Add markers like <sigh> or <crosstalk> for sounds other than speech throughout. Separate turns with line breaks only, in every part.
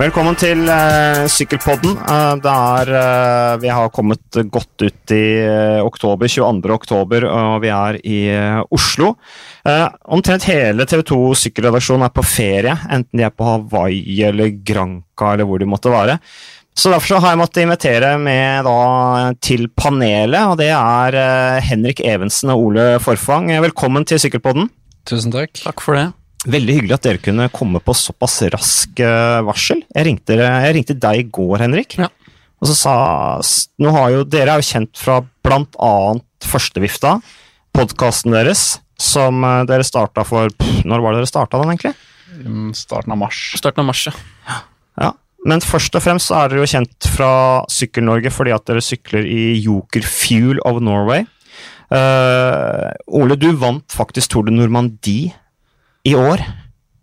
Velkommen til uh, Sykkelpodden. Uh, det er, uh, vi har kommet godt ut i oktober, 22. oktober, og vi er i Oslo. omtrent hele TV 2 Sykkelredaksjonen er på ferie, enten de er på Hawaii eller Granca eller hvor de måtte være. Så Derfor så har jeg måttet invitere med da, til panelet, og det er Henrik Evensen og Ole Forfang. Velkommen til Sykkelpodden.
Tusen takk.
Takk for det.
Veldig hyggelig at dere kunne komme på såpass rask eh, varsel. Jeg ringte, jeg ringte deg i går, Henrik.
Ja.
Og så sa nå har jo, Dere er jo kjent fra annet Førstevifta, podkasten deres, som eh, dere starta for Når var det dere starta den, egentlig?
Starten av mars.
Starten av mars, ja.
ja. Men først og fremst er dere jo kjent fra Sykkel-Norge fordi at dere sykler i Joker Fuel of Norway. Uh, Ole, du vant faktisk Tour de Normandie i år.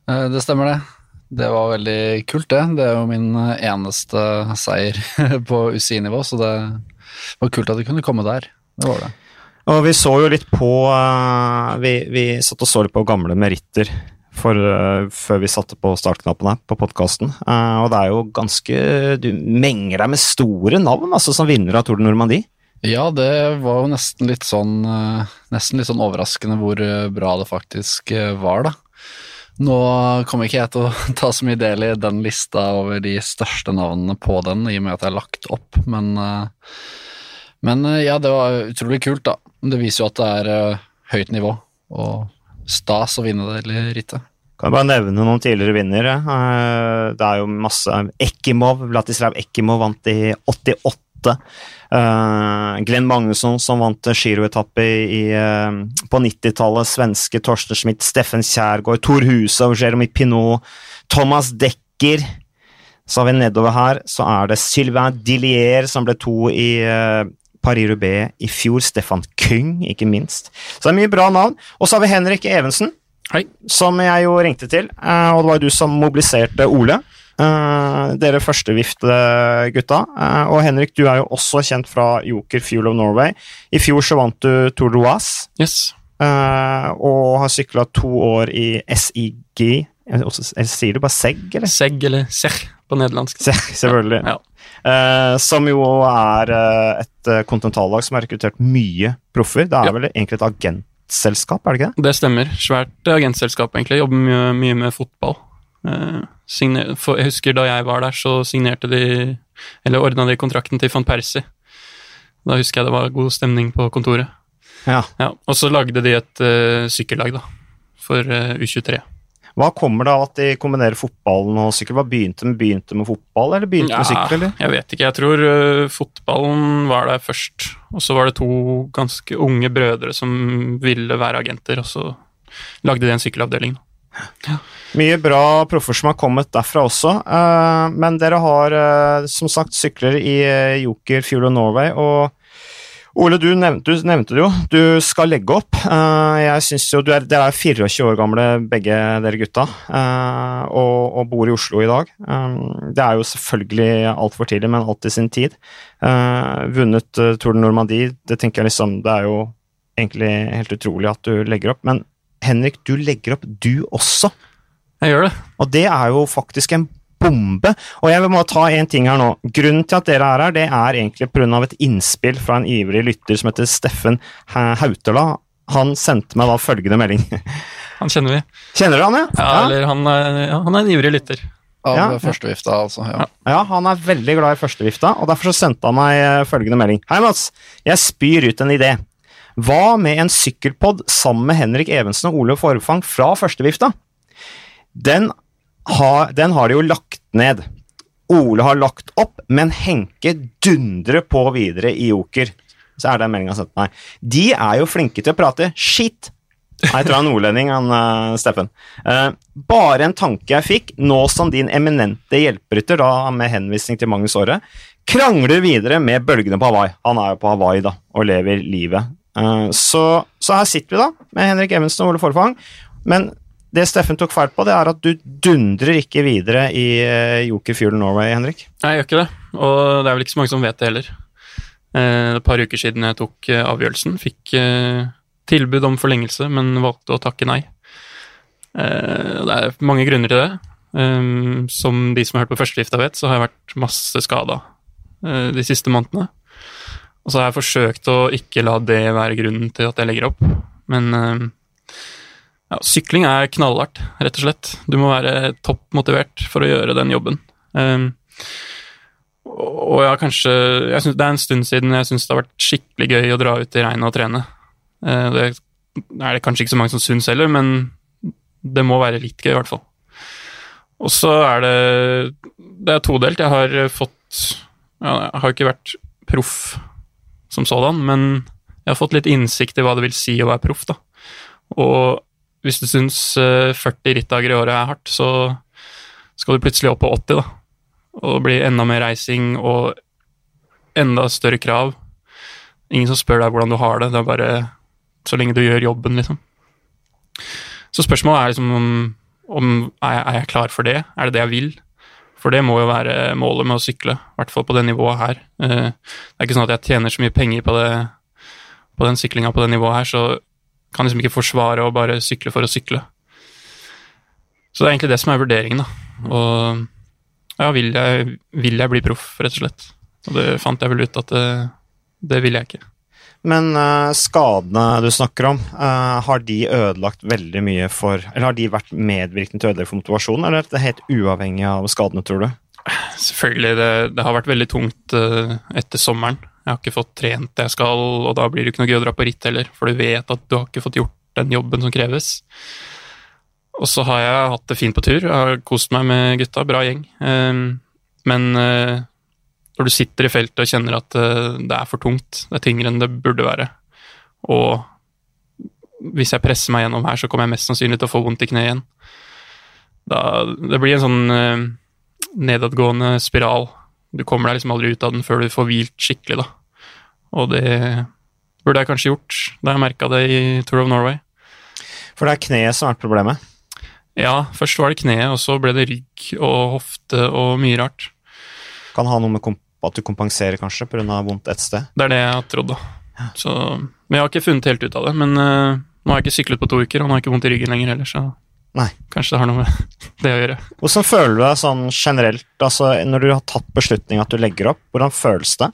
Eh, det stemmer, det. Det var veldig kult, det. Det er jo min eh, eneste seier <laughs> på UCI-nivå, så det var kult at det kunne komme der. Det var det.
Og vi så jo litt på uh, vi, vi, satt og så litt på gamle meritter for, før vi satte på startknappen her på podkasten. Og det er jo ganske Du menger deg med store navn altså, som vinner av Tour de Normandie.
Ja, det var jo nesten litt sånn Nesten litt sånn overraskende hvor bra det faktisk var, da. Nå kommer ikke jeg til å <laughs> ta så mye del i den lista over de største navnene på den, i og med at jeg har lagt opp, men, eh, men eh, ja, det var utrolig kult, da. Det viser jo at det er eh, høyt nivå, og stas å vinne det rittet.
Kan jeg bare nevne noen tidligere vinnere. Det er jo masse Ekimov, Vlatislav Ekimov vant i 88. Uh, Glenn Magnusson som vant giroetappe uh, på 90-tallet. Svenske Torsten Schmidt, Steffen Kjærgaard, Tor Hushov, Jeremy Pinot, Thomas Decker. Så har vi nedover her, så er det Sylvain Dillier som ble to i uh, Paris-Roubais i fjor. Stefan Kyng, ikke minst. Så det er mye bra navn. Og så har vi Henrik Evensen,
Hei.
som jeg jo ringte til. og det var du som mobiliserte Ole. Uh, dere førstevift-gutta. Uh, eh, og Henrik, du er jo også kjent fra Joker Fuel of Norway. I fjor så vant du Tour de Oise.
Yes.
Uh, og har sykla to år i SIG. Sier du bare SEG, eller?
SEG, eller SEG på nederlandsk.
SEG, selvfølgelig.
Ja.
som jo er et kontinentallag som har rekruttert mye proffer. Det er
ja.
vel egentlig et agentselskap, er det ikke det?
Det stemmer. Svært agentselskap, egentlig. Jobber mye, mye med fotball. Uh, for, jeg husker da jeg var der, så signerte de Eller ordna de kontrakten til van Persie. Da husker jeg det var god stemning på kontoret.
Ja.
ja og så lagde de et uh, sykkellag, da, for uh, U23.
Hva kommer det av at de kombinerer fotballen og sykkel? Hva begynte med, begynte med fotball, eller begynte ja, med sykkel? eller?
Jeg vet ikke. Jeg tror uh, fotballen var der først. Og så var det to ganske unge brødre som ville være agenter, og så lagde de en sykkelavdeling.
Mye bra proffer som har kommet derfra også. Uh, men dere har uh, som sagt sykler i uh, Joker Fuel of Norway. og Ole, du nevnte, du nevnte, det jo. Du skal legge opp. jeg synes jo, er, Dere er 24 år gamle begge dere gutta, og, og, bor i Oslo i dag. det er jo selvfølgelig altfor tidlig, men alt i sin tid. vunnet Tour de Normandie, det tenker jeg liksom, det er jo egentlig helt utrolig at du legger opp. Men Henrik, du legger opp, du også.
Jeg gjør det.
Og det er jo faktisk en bombe. Og jeg vil må ta en ting her nå. Grunnen til at dere er her, det er egentlig pga. et innspill fra en ivrig lytter som heter Steffen Hautela. Han sendte meg da følgende melding. <laughs>
Han kjenner vi.
Kjenner du han,
ja? Ja, eller han er, ja, han er en ivrig lytter.
Av ja. førstevifta, altså. Ja.
ja, han er veldig glad i førstevifta, og derfor så sendte han meg eh, følgende melding. Hei, Mats. Jeg spyr ut en idé. Hva med en sykkelpod sammen med Henrik Evensen og Ole Forfang fra førstevifta? Den har, den har de jo lagt ned. Ole har lagt opp, men Henke dundrer på videre i Joker. Så er det meldinga sendt meg. De er jo flinke til å prate shit. Jeg tror han er nordlending, han uh, Steffen. Uh, bare en tanke jeg fikk, nå som din eminente hjelperytter, da med henvisning til Magnus Aare, krangler videre med bølgene på Hawaii. Han er jo på Hawaii da, og lever livet så, så, her sitter vi da, med Henrik Evensen og Ole Forfang. Men det Steffen tok feil på, det er at du dundrer ikke videre i uh, Joker Fuel Norway, Henrik.
Nei, jeg gjør ikke det, og det er vel ikke så mange som vet det heller. Uh, et par uker siden jeg tok avgjørelsen, fikk tilbud om forlengelse, men valgte å takke nei. det er mange grunner til det. Som de som har hørt på førstevifta vet, så har jeg vært masse skada de siste månedene. Og så har jeg forsøkt å ikke la det være grunnen til at jeg legger opp. Men uh, ja, sykling er knallhardt, rett og slett. Du må være topp motivert for å gjøre den jobben. Um, og ja, kanskje jeg synes, Det er en stund siden jeg syns det har vært skikkelig gøy å dra ut i regnet og trene. Uh, det er det kanskje ikke så mange som syns heller, men det må være litt gøy, i hvert fall. Og så er det Det er todelt. Jeg har fått ja, Jeg har ikke vært proff som sådan, men jeg har fått litt innsikt i hva det vil si å være proff, da. Og hvis du syns 40 rittdager i året er hardt, så skal du plutselig opp på 80, da. Og det blir enda mer reising og enda større krav. Ingen som spør deg hvordan du har det, det er bare så lenge du gjør jobben, liksom. Så spørsmålet er liksom om, om er, jeg, er jeg klar for det? Er det det jeg vil? For det må jo være målet med å sykle, i hvert fall på det nivået her. Eh, det er ikke sånn at jeg tjener så mye penger på, det, på den syklinga på det nivået her, så kan liksom ikke forsvare å bare sykle for å sykle. Så det er egentlig det som er vurderingen, da. Og ja, vil jeg, vil jeg bli proff, rett og slett? Og det fant jeg vel ut at det, det vil jeg ikke.
Men uh, skadene du snakker om, uh, har de ødelagt veldig mye for Eller har de vært medvirkende til å ødelegge for motivasjonen, eller er det helt uavhengig av skadene, tror du?
Selvfølgelig. Det, det har vært veldig tungt uh, etter sommeren. Jeg har ikke fått trent det jeg skal, og da blir det ikke noe gøy å dra på ritt heller, for du vet at du har ikke fått gjort den jobben som kreves. Og så har jeg hatt det fint på tur. Jeg har kost meg med gutta, bra gjeng. men når du sitter i feltet og kjenner at eh, det er for tungt, det er tyngre enn det burde være, og hvis jeg presser meg gjennom her, så kommer jeg mest sannsynlig til å få vondt i kneet igjen. Da, det blir en sånn uh, nedadgående spiral. Du kommer deg liksom aldri ut av den før du får hvilt skikkelig, da. Og det burde jeg kanskje gjort da jeg merka det i Tour of Norway.
For det er kneet som har vært problemet?
Ja, først var det kneet, og så ble det rygg og hofte og mye rart.
Kan ha noe med komp at du kompenserer kanskje pga. vondt et sted?
Det er det jeg har trodd, da. Så, men jeg har ikke funnet helt ut av det. Men uh, nå har jeg ikke syklet på to uker, og nå har jeg ikke vondt i ryggen lenger heller, så
Nei.
kanskje det har noe med <laughs> det å gjøre.
Hvordan føler du deg sånn generelt, altså når du har tatt beslutning at du legger opp? Hvordan føles det?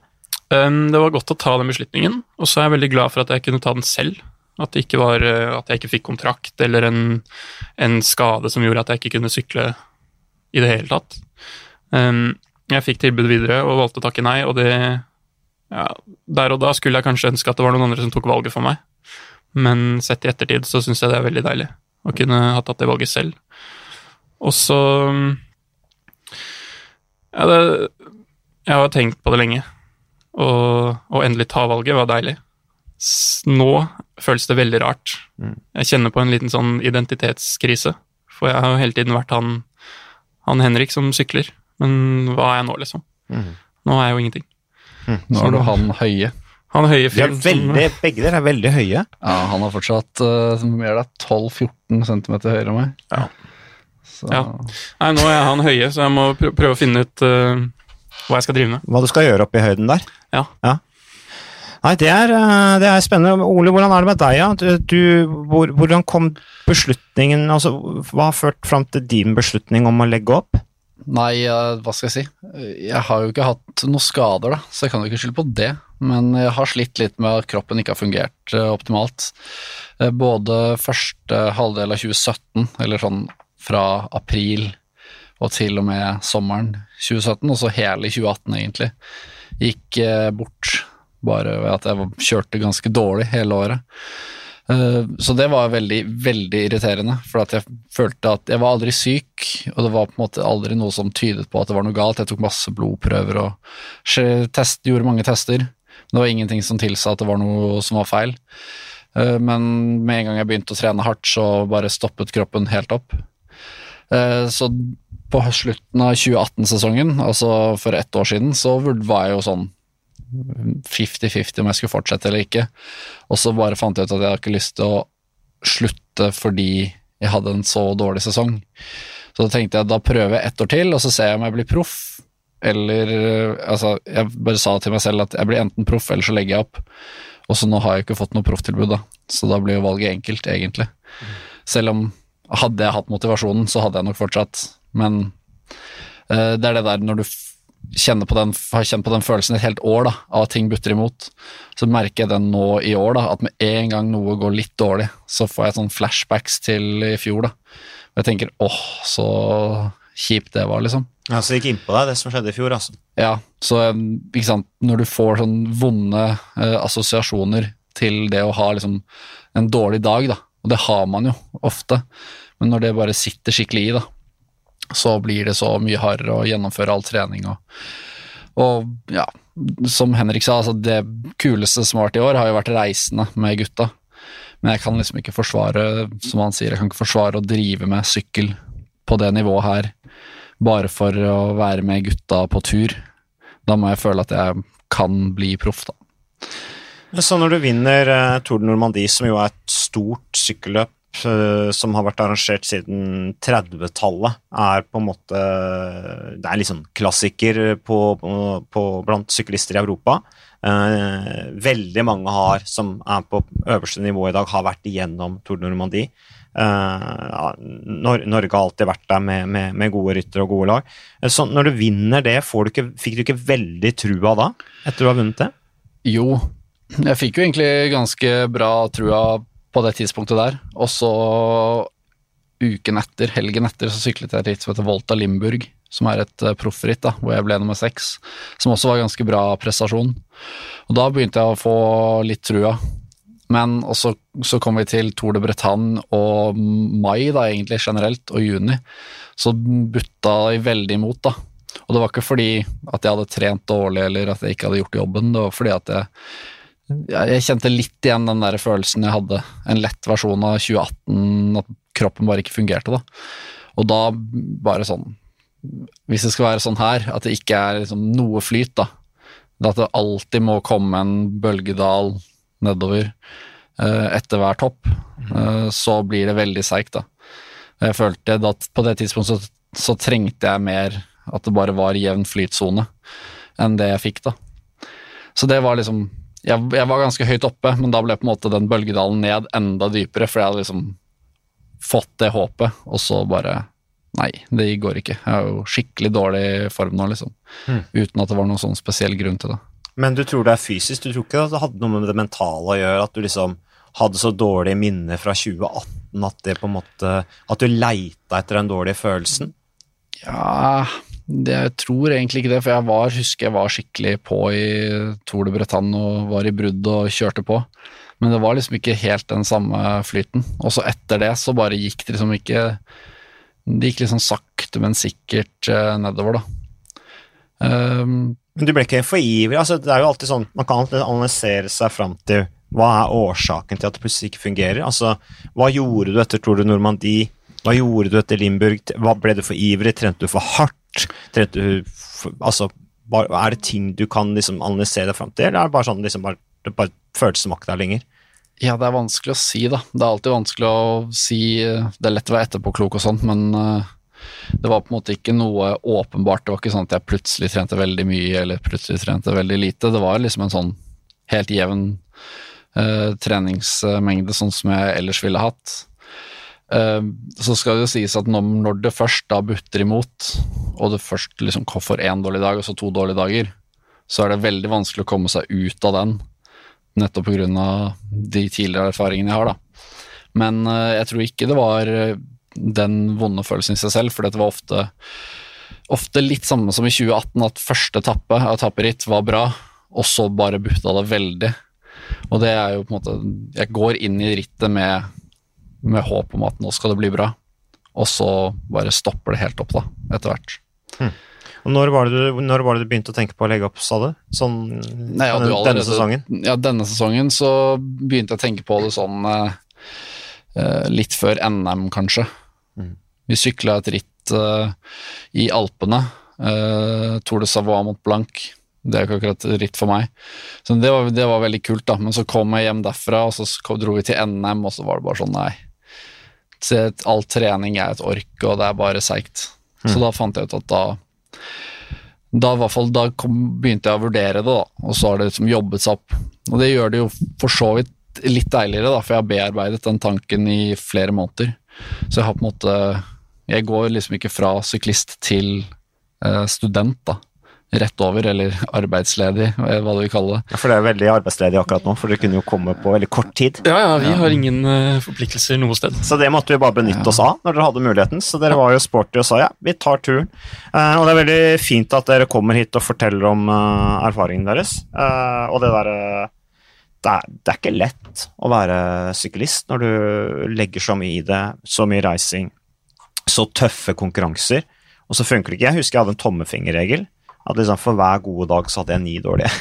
Um, det var godt å ta den beslutningen, og så er jeg veldig glad for at jeg kunne ta den selv. At, det ikke var, eh, at jeg ikke fikk kontrakt eller en, en, skade som gjorde at jeg ikke kunne sykle i det hele tatt. Um, jeg fikk tilbud videre og valgte å takke nei, og det ja, Der og da skulle jeg kanskje ønske at det var noen andre som tok valget for meg, men sett i ettertid så syns jeg det er veldig deilig å kunne ha tatt det valget selv. Og så Ja, det Jeg har tenkt på det lenge, og å endelig ta valget var deilig. Nå føles det veldig rart. Mm. Jeg kjenner på en liten sånn identitetskrise, for jeg har jo hele tiden vært han, han Henrik som sykler. Men hva er jeg nå, liksom? Mm. Nå er jeg jo ingenting.
Mm. Nå er du han høye.
Han høye fyren.
Veldig, begge dere er veldig høye.
Ja, han har fortsatt uh, mer da, 12-14 cm høyere enn meg.
Ja. ja. Nei, nå er han høye, så jeg må prøve å finne ut uh, hva jeg skal drive med.
Hva du skal gjøre oppe i høyden der?
Ja.
ja. Nei, det er, eh, det er, spennende. Ole, hvordan er det med deg? Ja? Du, du, hvor, hvordan kom beslutningen altså, Hva har ført fram til din beslutning om å legge opp?
Nei, hva skal jeg si. Jeg har jo ikke hatt noen skader, da, så jeg kan jo ikke skylde på det. Men jeg har slitt litt med at kroppen ikke har fungert uh, optimalt. Uh, både første halvdel av 2017, eller sånn fra april og til og med sommeren 2017, og så hele 2018 egentlig, gikk uh, bort bare ved at jeg kjørte ganske dårlig hele året. Eh, så det var veldig, veldig irriterende, for jeg følte at jeg var aldri syk, og det var på en måte aldri noe som tydet på at det var noe galt. Jeg tok masse blodprøver og test, gjorde mange tester, men det var ingenting som tilsa at det var noe som var feil. Eh, men med en gang jeg begynte å trene hardt, så bare stoppet kroppen helt opp. Eh, så på slutten av 2018-sesongen, altså for ett år siden, så var jeg jo sånn 50-50 om jeg skulle fortsette eller ikke. Og så bare fant jeg ut at jeg hadde ikke lyst til å slutte fordi jeg hadde en så dårlig sesong. Så da tenkte jeg da prøver jeg ett år til, og så ser jeg om jeg blir proff. Eller Altså, jeg bare sa til meg selv at jeg blir enten proff, eller så legger jeg opp. Og så nå har jeg ikke fått noe profftilbud, da. Så da blir jo valget enkelt, egentlig. Selv om hadde jeg hatt motivasjonen, så hadde jeg nok fortsatt. Men uh, det er det der når du kjenner på den, har kjent på den følelsen et helt år da, av at ting butter imot, så merker jeg den nå i år, da, at med en gang noe går litt dårlig, så får jeg sånn flashbacks til i fjor. da. Og jeg tenker åh, så kjipt det var, liksom.
Ja, Så det gikk innpå deg, det som skjedde i fjor, altså.
Ja, så ikke sant, når du får sånn vonde eh, assosiasjoner til det å ha liksom en dårlig dag, da, og det har man jo ofte, men når det bare sitter skikkelig i, da, så blir det så mye hardere å gjennomføre all trening og, og ja, som Henrik sa, altså det kuleste som har vært i år, har jo vært reisende med gutta. Men jeg kan liksom ikke forsvare, som han sier, jeg kan ikke forsvare å drive med sykkel på det nivået her bare for å være med gutta på tur. Da må jeg føle at jeg kan bli proff, da.
Så når du vinner eh, Tour de Normandie, som jo er et stort sykkelløp som har vært arrangert siden 30-tallet, er på en måte Det er liksom klassiker på, på, på blant syklister i Europa. Eh, veldig mange har, som er på øverste nivå i dag, har vært igjennom Tour de Normandie. Eh, Nor Norge har alltid vært der med, med, med gode ryttere og gode lag. Eh, Så når du vinner det, du ikke, fikk du ikke veldig trua da, etter du har vunnet det?
Jo, jeg fikk jo egentlig ganske bra trua på det tidspunktet der. Og så uken etter, helgen etter, så syklet jeg et ritt som heter Volta Limburg, som er et eh, proffritt, hvor jeg ble nummer seks. Som også var ganske bra prestasjon. Og da begynte jeg å få litt trua. Men også, så kom vi til Tour de Bretagne og mai, da, egentlig generelt, og juni. Så butta jeg veldig imot, da. Og det var ikke fordi at jeg hadde trent dårlig eller at jeg ikke hadde gjort jobben, det var fordi at jeg, jeg, kjente litt igjen den der følelsen jeg hadde, en lett versjon av 2018, at kroppen bare ikke fungerte, da. Og da bare sånn Hvis det skal være sånn her, at det ikke er liksom noe flyt, da. At det alltid må komme en bølgedal nedover eh, etter hver topp, eh, så blir det veldig seigt, da. Jeg følte at på det tidspunktet så, så trengte jeg mer at det bare var jevn flytsone enn det jeg fikk, da. Så det var liksom jeg, jeg var ganske høyt oppe, men da ble på en måte den bølgedalen ned enda dypere, for jeg hadde liksom fått det håpet, og så bare Nei, det går ikke. Jeg er jo skikkelig dårlig i form nå, liksom.
Mm.
Uten at det var noen sånn spesiell grunn til det.
Men du tror det er fysisk? Du tror ikke at det hadde noe med det mentale å gjøre? At du liksom hadde så dårlige minner fra 2018 at det på en måte At du leita etter den dårlige følelsen?
Ja, jeg tror egentlig ikke det, for jeg var, husker jeg var skikkelig på i Tour de Bretagne og var i brudd og kjørte på. Men det var liksom ikke helt den samme flyten. Og så etter det så bare gikk det liksom ikke Det gikk liksom sakte, men sikkert eh, nedover, da. Um,
Men du ble ikke for ivrig? altså Det er jo alltid sånn, Man kan alltid analysere seg fram til hva er årsaken til at det plutselig ikke fungerer. Altså, Hva gjorde du etter Tour de Normandie? Hva gjorde du etter Limburg? Hva Ble du for ivrig? Trente du for hardt? Trente altså, Er det ting du kan liksom analysere deg fram til, eller er det bare sånn liksom bare, det bare føles som makta lenger?
Ja, det er vanskelig å si, da. Det er alltid vanskelig å si Det er lett å være etterpåklok og sånt, men eh, det var på en måte ikke noe åpenbart. Det var ikke sånn at jeg plutselig trente veldig mye eller plutselig trente veldig lite. Det var liksom en sånn helt jevn uh, treningsmengde, sånn som jeg ellers ville hatt. Eh, så skal det jo sies at når, det først da butter imot, og det først liksom får én dårlig dag og så to dårlige dager, så er det veldig vanskelig å komme seg ut av den nettopp pga. de tidligere erfaringene jeg har. da. Men eh, jeg tror ikke det var eh, den vonde følelsen i seg selv, for det var ofte, ofte litt samme som i 2018, at første etappe av etapperitt var bra, og så bare butta det veldig. Og det er jo på en måte Jeg går inn i rittet med, med håp om at nå skal det bli bra, og så bare stopper det helt opp, da, etter hvert.
Og når var, det du, når var det du begynte å tenke på å legge opp, sa du? Sånn
Nei, ja, du allerede,
denne sesongen?
Ja, denne sesongen så begynte jeg å tenke på det sånn eh, eh, litt før NM, kanskje.
Mm.
Vi sykla et ritt eh, i Alpene, eh, Tour de Savoie mot Blanc. Det er ikke akkurat ritt for meg. Så det var, det var veldig kult, da. Men så kom jeg hjem derfra, og så dro vi til NM, og så var det bare sånn, nei. Så All trening er et ork, og det er bare seigt. Så da fant jeg ut at da da, fall, da kom, begynte jeg å vurdere det, da, og så har det liksom jobbet seg opp. Og det gjør det jo for så vidt litt deiligere, da, for jeg har bearbeidet den tanken i flere måneder. Så jeg har på en måte Jeg går liksom ikke fra syklist til eh, student, da. Rett over, eller arbeidsledig, eh, hva du vil kalle det.
Ja, For det er veldig arbeidsledig akkurat nå, for dere kunne jo komme på veldig kort tid.
Ja, ja, vi har ingen uh, forpliktelser noe sted.
Så det måtte vi bare benytte oss av når dere hadde muligheten. Så dere var jo sporty og sa ja, vi tar turen. Uh, og det er veldig fint at dere kommer hit og forteller om uh, erfaringen deres. Eh, og det derre det, er- det er ikke lett å være syklist når du legger så mye i det, så mye reising, så tøffe konkurranser, og så funker det ikke. Jeg husker jeg hadde en tommefingerregel. At liksom For hver gode dag så hadde jeg ni dårlige.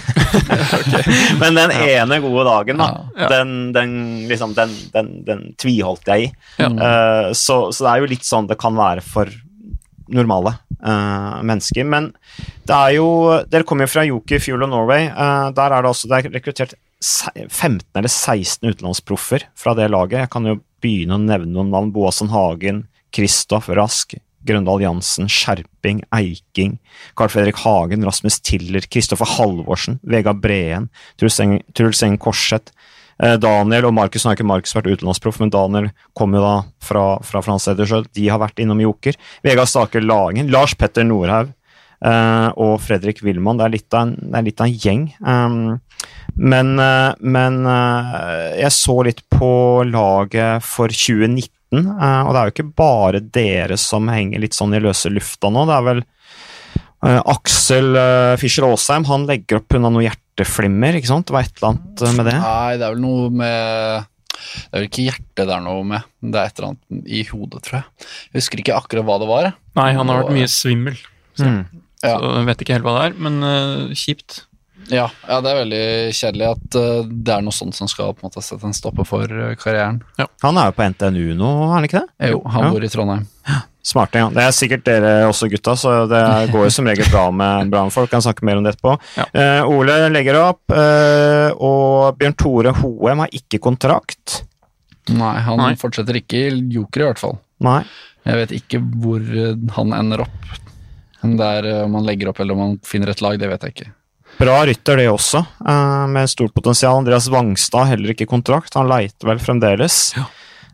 <laughs> <laughs> Men den ene gode dagen, da,
Ja.
Den, den, liksom, den, den, den tviholdt jeg i.
Ja.
Uh, så, så det er jo litt sånn det kan være for normale uh, mennesker. Men det er jo Dere kommer jo fra Yoki Fuel of Norway. Uh, der er det også det er rekruttert 15 eller 16 utenlandsproffer fra det laget. Jeg kan jo begynne å nevne noen navn. Boasen Hagen, Kristoff Rask, Grøndal Jansen, Skjerping, Eiking, Carl Fredrik Hagen, Rasmus Tiller, Kristoffer Halvorsen, Vegard Breen, Truls Eng- Truls Korseth, eh, Daniel og Markus har ikke Markus vært utenlandsproff, men Daniel kom jo da fra, fra Frans Edersjø. De har vært innom Joker. Vegard Staker Lagen, Lars Petter Nordhaug eh, og Fredrik Wilman. Det er litt av en, litt av en gjeng. Um, men eh, men jeg så litt på laget for 2019, eh, og det er jo ikke bare dere som henger litt sånn i løse lufta nå. Det er vel eh, Aksel uh, Fischer Aasheim, han legger opp unna noe hjerteflimmer, ikke sant? Det var et eller annet eh, med det?
Nei, det er vel noe med Det er vel ikke hjertet det er noe med, det er et eller annet i hodet, tror jeg. Jeg husker ikke akkurat hva det var.
Nei, han har vært mye svimmel,
Mm.
Ja.
så jeg vet ikke helt hva det er, men uh, kjipt.
Ja, ja, det er veldig kjedelig at uh, det er noe sånt som skal på en måte sette en stopper for uh, karrieren.
Han er jo på NTNU nå, er han ikke det?
Jo, han
Ja.
bor i Trondheim.
Smarting, ja. Det er sikkert dere også, gutta, så det går jo som regel bra med, bra med folk. Kan snakke mer om det etterpå.
Ja.
Eh, Ole legger opp, eh, og Bjørn Tore Hoem har ikke kontrakt.
Nei, han
Nei.
fortsetter ikke i Joker i hvert fall.
Nei.
Jeg vet ikke hvor han ender opp. Om det er om han legger opp eller om han finner et lag, det vet jeg ikke.
Bra rytter, det også, uh, med stort potensial. Andreas Wangstad heller ikke kontrakt, han leiter vel fremdeles.
Ja.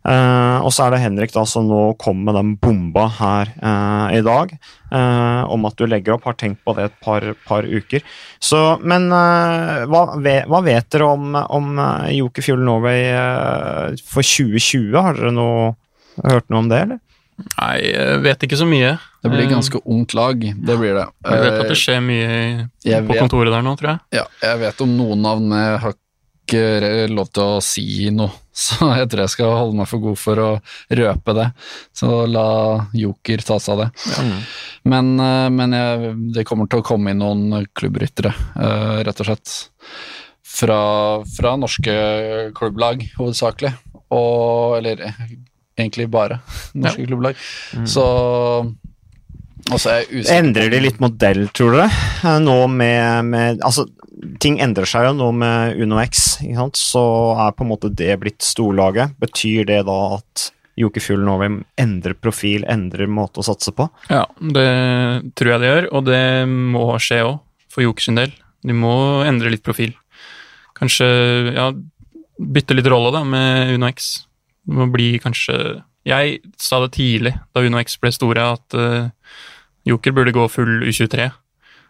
Uh, og så er det Henrik da som nå kom med den bomba her uh, i dag, uh, om at du legger opp. Har tenkt på det et par, par uker. Så, men hva, ve- hva vet dere om, om Joker Fuel Norway for 2020? Har dere noe, hørt noe om det, eller?
Nei, jeg vet ikke så mye.
Det blir
Eh,
ganske ungt lag, det blir det.
Jeg vet at
Eh,
det skjer mye
jeg
på
vet-
kontoret der nå, tror jeg.
Ja, jeg vet om noen navn, jeg har ikke lov til å si noe. <laughs> Så jeg tror jeg skal holde meg for god for å røpe det. Så la Joker ta seg av det. Men, eh, men jeg, det kommer til å komme inn noen klubbryttere, eh, rett og slett. Fra, fra norske klubblag, hovedsakelig. Og Eller eh, egentlig bare <laughs> norske klubblag. Så så
Endrer de litt modell, tror dere? Eh, Nå med, med Altså, ting endrer seg jo nå med Uno X, ikke sant? så er på en måte det blitt storlaget. Betyr det da at Joke Fuel Norway endrer profil, endrer måte å satse på?
Ja, det tror jeg det gjør, og det må skje òg, for Joker sin del. De må endre litt profil. Kanskje ja, bytte litt rolle da, med Uno X. Det må bli kanskje Jeg sa det tidlig, da Uno X ble store, at eh, Joker burde gå full U23.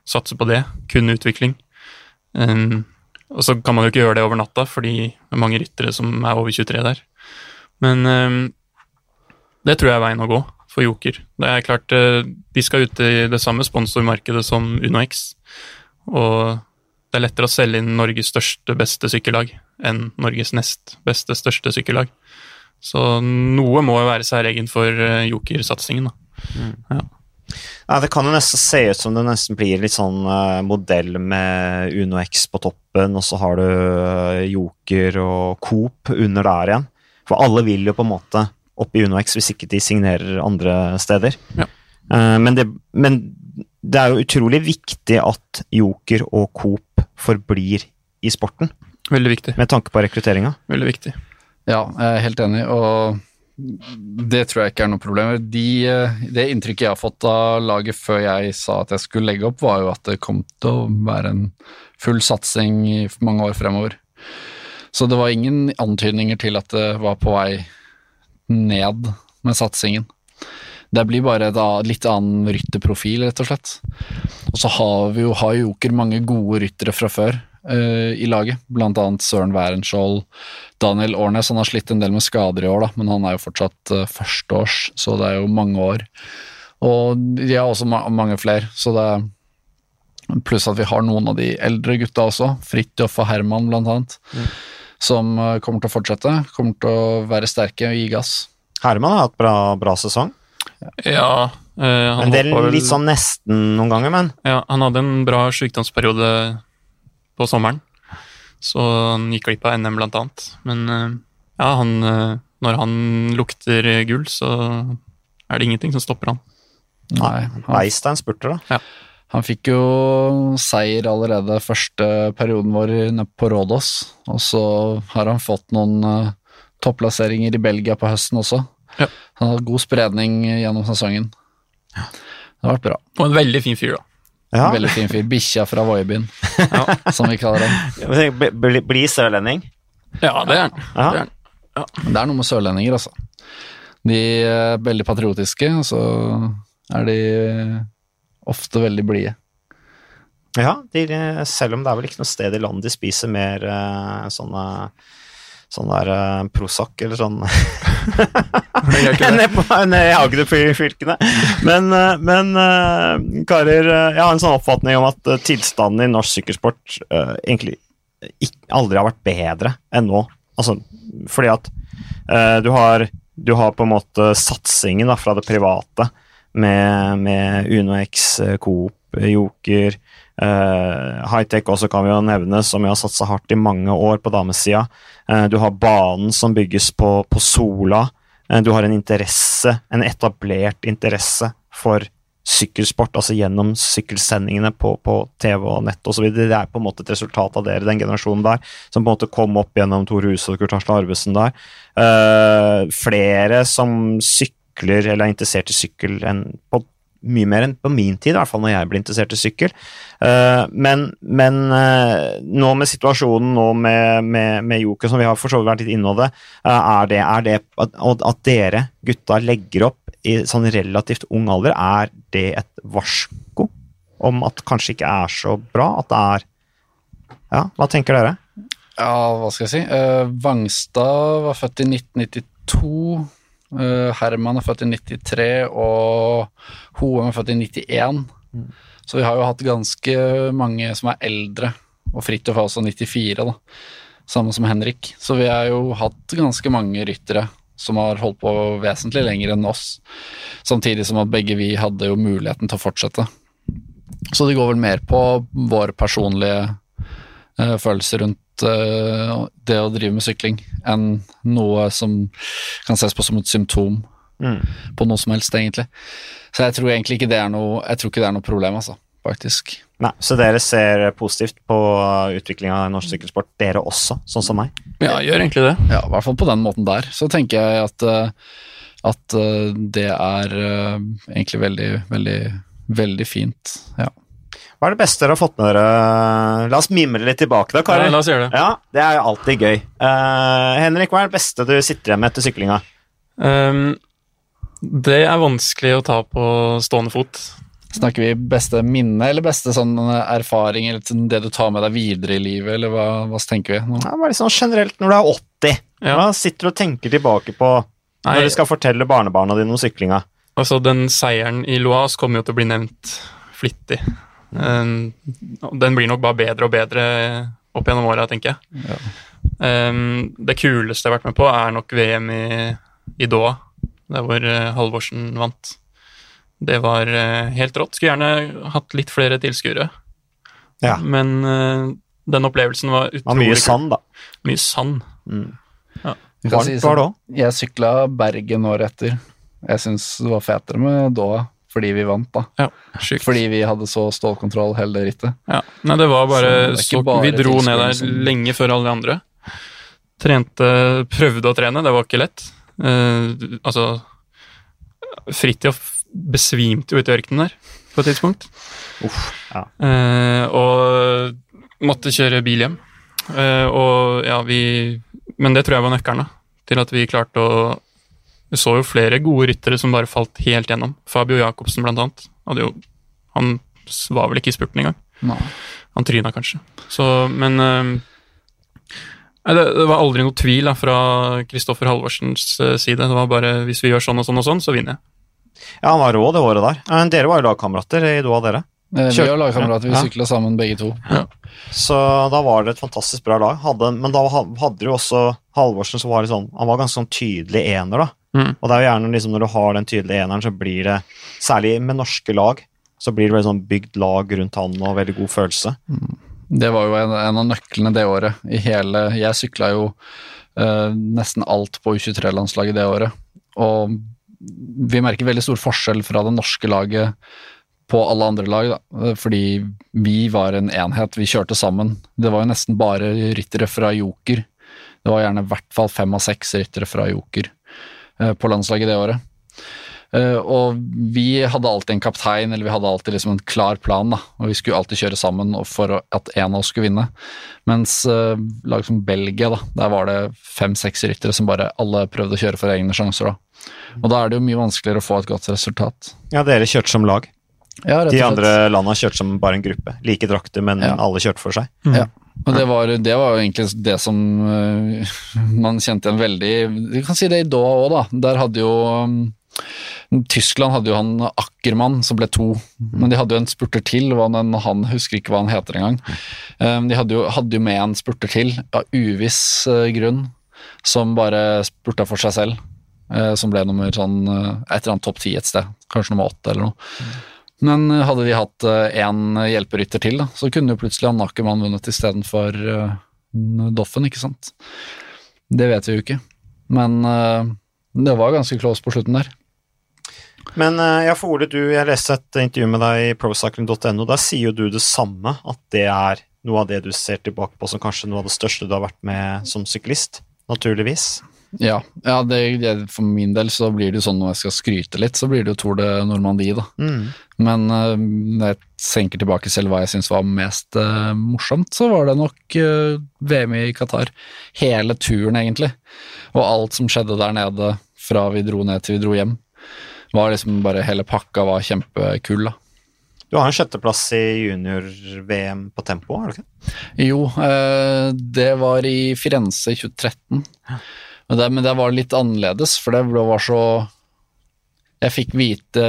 Satse på det. Kun utvikling. Um, og så kan man jo ikke gjøre det over natta, fordi det er mange ryttere som er over 23 der. Men um, det tror jeg er veien å gå for Joker. Det er klart, eh, de skal ut i det samme sponsormarkedet som Uno X. Og det er lettere å selge inn Norges største, beste sykkellag enn Norges nest beste, største sykkellag. Så noe må jo være særegent for eh, Joker-satsingen, da.
Ja, det kan jo nesten se ut som det nesten blir litt sånn uh, modell med Uno X på toppen, og så har du uh, Joker og Coop under der igjen. For alle vil jo på en måte opp i Uno X hvis ikke de signerer andre steder.
Ja.
Uh, men, det, men det er jo utrolig viktig at Joker og Coop forblir i sporten,
Veldig viktig.
med tanke på rekrutteringa.
Veldig viktig.
Ja, jeg er helt enig, og det tror jeg ikke er noe problem. De, eh, det inntrykket jeg har fått av laget før jeg sa at jeg skulle legge opp, var jo at det kom til å være en full satsing i mange år fremover. Så det var ingen antydninger til at det var på vei ned med satsingen. Det blir bare et litt annen rytterprofil, rett og slett. Og så har vi jo, har Joker mange gode ryttere fra før eh, i laget, blant annet Søren Wærenskiold, Daniel Årnes. Han har slitt en del med skader i år, da, men han er jo fortsatt uh, førsteårs, så det er jo mange år. Og de har også ma mange flere, så det er Pluss at vi har noen av de eldre gutta også, Fridtjof og Herman blant annet, som uh, kommer til å fortsette. Kommer til å være sterke og gi gass.
Herman har hatt bra, bra sesong.
Ja, eh, han
En del
hoppa vel-
litt sånn nesten noen ganger, men
Ja, han hadde en bra sykdomsperiode på sommeren, så han gikk glipp av NM blant annet. Men eh, ja, han, eh, når han lukter gull, så er det ingenting som stopper han.
Nei, han,
Beistein spurter, da.
han fikk jo seier allerede første perioden vår på Rådås, og så har han fått noen eh, topplasseringer i Belgia på høsten også.
Ja.
Han har hatt god spredning gjennom sesongen. Det har vært bra.
Og en veldig fin fyr, da.
Ja.
Veldig fin fyr. Bikkja fra Voiebyen,
Ja,
som vi kaller ham.
Bli, sørlending.
ja det er han.
Ja.
Det er han.
Det er noe med sørlendinger, altså. De er veldig patriotiske, og så er de ofte veldig blide.
Ja, de, selv om det er vel ikke noe sted i landet de spiser mer eh, sånne Sånn der uh, Prozac eller sånn <laughs>
Jeg.
Nede på- i Agder-fylkene. Men, uh, men uh, karer, jeg har en sånn oppfatning om at tilstanden i norsk sykkelsport egentlig ikke, aldri har vært bedre enn nå. Altså, fordi at du, har, du har på en måte satsingen da, fra det private med, med UnoX, Coop, Joker, Uh, Hightech også kan vi jo nevne, som vi har satsa hardt i mange år på damesida. Uh, du har banen som bygges på, på Sola. Uh, du har en interesse, en etablert interesse for sykkelsport, altså gjennom sykkelsendingene på, på TV og nett osv. Det er på en måte et resultat av dere, den generasjonen der, som på en måte kom opp gjennom Tore Huse og Kurt Asle Arvesen der. Uh, flere som sykler eller er interessert i sykkel enn på mye mer enn på min tid, i hvert fall når jeg ble interessert i sykkel. Eh, men men eh, nå med situasjonen nå med, med, med Joker, som vi har for så vidt vært litt inne det, eh, er det, er det at, at dere gutta legger opp i sånn relativt ung alder, er det et varsko om at kanskje ikke er så bra? At det er Ja, hva tenker dere?
Ja, hva skal jeg si? Vangstad var født i 1992. eh, Herman er født i 93, og Hoem er født i 91. Så vi har jo hatt ganske mange som er eldre, og Fridtjof er også 94, da. Samme som Henrik. Så vi har jo hatt ganske mange ryttere som har holdt på vesentlig lenger enn oss. Samtidig som at begge vi hadde jo muligheten til å fortsette. Så det går vel mer på vår personlige eh, følelse rundt eh, det å drive med sykling, enn noe som kan ses på som et symptom
Mm.
på noe som helst, egentlig. Så jeg tror egentlig ikke det er noe, jeg tror ikke det er noe problem, altså, faktisk.
Nei, Så dere ser positivt på utviklinga i norsk sykkelsport, dere også, sånn som meg?
Ja, gjør egentlig det.
Ja, i hvert fall på den måten der. Så tenker jeg at, eh, at eh, det er egentlig veldig, veldig, veldig fint. Ja.
Hva er det beste dere har fått med dere? La oss mimre litt tilbake, da,
Ja, la oss gjøre det.
Ja, det er jo alltid gøy. Uh, Henrik, hva er det beste du sitter igjen med etter syklinga?
Um, det er vanskelig å ta på stående fot.
Snakker vi beste minne, eller beste sånn erfaring, eller sånn det du tar med deg videre i livet, eller hva, hva tenker vi nå?
Ja, bare sånn generelt når du er 80.
Ja.
Hva sitter du og tenker tilbake på
Nei,
når du skal fortelle barnebarna dine om syklinga?
altså Den seieren i Loas kommer jo til å bli nevnt flittig. Um, den blir nok bare bedre og bedre opp gjennom åra, tenker jeg.
Ja.
Um, det kuleste jeg har vært med på, er nok VM i, i Doha, der hvor uh, Halvorsen vant. Det var uh, helt rått. Skulle gjerne hatt litt flere tilskuere,
Ja.
men uh, den opplevelsen var utrolig
var mye sand, da.
Mye sand.
Mm.
Ja.
Varmt var det
sånn,
òg.
Jeg sykla Bergen året etter. Jeg syns det var fetere med Doha, fordi vi vant, da.
Ja, sykt.
Fordi vi hadde så stålkontroll hele det rittet.
Ja, nei, det var bare,
Så
så,
bare
Vi dro ned der
som-
lenge før alle de andre. Trente, prøvde å trene, det var ikke lett. Uh, altså Fridtjof besvimte jo ute i ørkenen der på et tidspunkt.
Uff, ja.
uh, og måtte kjøre bil hjem. Uh, og ja, vi Men det tror jeg var nøkkelen da, til at vi klarte å Vi så jo flere gode ryttere som bare falt helt gjennom. Fabio Jacobsen, blant annet. Hadde jo, han var vel ikke i spurten engang.
Nei.
Han tryna kanskje. Så, men eh, det, det var aldri noe tvil da, fra Kristoffer Halvorsens eh, side. Det var bare hvis vi gjør sånn og sånn og sånn, så vinner jeg.
Ja, han var rå det året der. Men dere var jo lagkamerater i Doha, dere.
Eh, Vi var lagkamerater, vi
Ja.
sykla sammen begge to.
Så da var det et fantastisk bra lag. Hadde, men da hadde du jo også Halvorsen som var litt sånn Han var ganske sånn tydelig ener, da.
Mm.
Og det er jo gjerne liksom når du har den tydelige eneren, så blir det Særlig med norske lag, så blir det veldig sånn bygd lag rundt han og veldig god følelse.
Det var jo en, en av nøklene det året. I hele, jeg sykla jo eh, nesten alt på U23-landslaget det året. Og vi merker veldig stor forskjell fra det norske laget på alle andre lag, da. Eh, fordi vi var en enhet, vi kjørte sammen. Det var jo nesten bare ryttere fra Joker. Det var gjerne i hvert fall fem av seks ryttere fra Joker på landslaget det året. Uh, og vi hadde alltid en kaptein, eller vi hadde alltid liksom en klar plan, da. Og vi skulle alltid kjøre sammen for at en av oss skulle vinne. Mens uh, lag som Belgia, da, der var det fem-seks ryttere som bare alle prøvde å kjøre for egne sjanser, da. Og da er det jo mye vanskeligere å få et godt resultat.
Ja, dere kjørte som lag.
Ja, rett og
De andre landa kjørte som bare en gruppe. Like drakter, men
Ja.
alle kjørte for seg.
Ja. Og det var, det var jo egentlig det som uh, <laughs> man kjente igjen veldig Vi kan si det i Doha òg, da. Der hadde jo um, Tyskland hadde jo han Ackermann som ble to, men de hadde jo en spurter til. Han, han husker ikke hva han heter engang. Um, de hadde jo, hadde jo med en spurter til, av uviss uh, grunn, som bare spurta for seg selv. Uh, som ble nummer sånn et eller annet topp ti et sted, kanskje nummer åtte eller noe. Men eh, hadde de hatt én hjelperytter til, da, så kunne jo plutselig han Ackermann vunnet istedenfor uh, Doffen, ikke sant. Det vet vi jo ikke. Men eh, det var ganske close på slutten der.
Men eh, ja, for Ole, du, jeg leste et intervju med deg i procycling.no. Der sier jo du det samme, at det er noe av det du ser tilbake på som kanskje noe av det største du har vært med som syklist. Naturligvis.
Ja, ja det, det, for min del så blir det jo sånn når jeg skal skryte litt, så blir det jo Tour de Normandie, da.
Mm.
Men uh, når jeg senker tilbake selv hva jeg syns var mest uh, morsomt, så var det nok uh, VM i Qatar. Hele turen, egentlig. Og alt som skjedde der nede fra vi dro ned til vi dro hjem, var liksom bare Hele pakka var kjempekul, da.
Du har en sjetteplass i junior-VM på tempo, har du ikke?
Jo, eh, det var i Firenze i 2013. Men det, men det var litt annerledes, for det var så Jeg fikk vite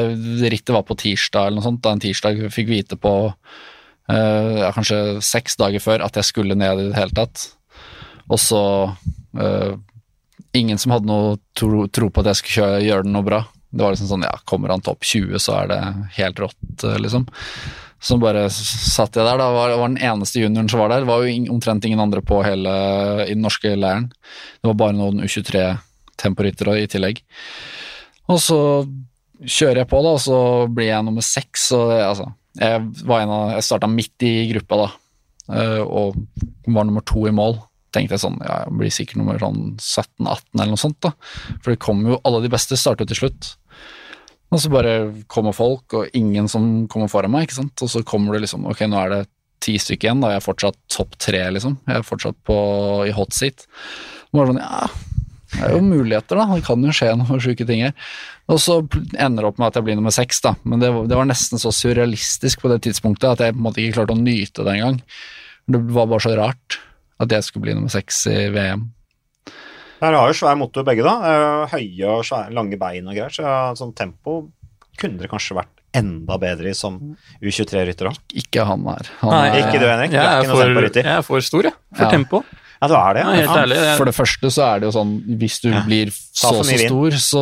Rittet var på tirsdag eller noe sånt. Da en tirsdag fikk vite på eh, kanskje seks dager før at jeg skulle ned i det hele tatt. Og så eh, Ingen som hadde noe tro, tro på at jeg skulle gjøre det noe bra. Det var liksom sånn, ja, Kommer han topp 20, så er det helt rått, eh, liksom. Så bare satt jeg der, da var, var den eneste junioren som var der. Det var jo omtrent ingen andre på hele i den norske leiren. Det var bare noen U23-temporyttere i tillegg. Og så kjører jeg på, da, og så blir jeg nummer seks. Og det, altså, jeg var en av, jeg starta midt i gruppa da, eh, og var nummer to i mål. Tenkte jeg sånn, ja, jeg blir sikkert nummer sånn 17-18 eller noe sånt, da. For det kommer jo, alle de beste starter til slutt. Og så bare kommer folk, og ingen som kommer foran meg, ikke sant. Og så kommer du liksom, ok, nå er det ti stykker igjen, da Jeg er fortsatt topp tre, liksom. Jeg er fortsatt på, i hot seat. Bare sånn, ja, det er jo muligheter, da. Det kan jo skje noen sjuke ting her. Og så ender det opp med at jeg blir nummer seks, da. Men det, det var nesten så surrealistisk på det tidspunktet at jeg på en måte ikke klarte å nyte det engang. Det var bare så rart at jeg skulle bli nummer seks i VM.
Dere har jo svær motor begge, da. Eh, Høye og svære, lange bein og greier. Så sånn tempo kunne dere kanskje vært enda bedre i som U23-rytter òg.
Ikke han her. Han
Nei,
er,
Ikke du, Henrik.
Jeg
er
jeg for stor, jeg. For
Ja.
tempo.
Ja, det er det?
Ja, helt ærlig. Jeg,
For det første så er det jo sånn, hvis du
Ja.
blir så
for
så stor, så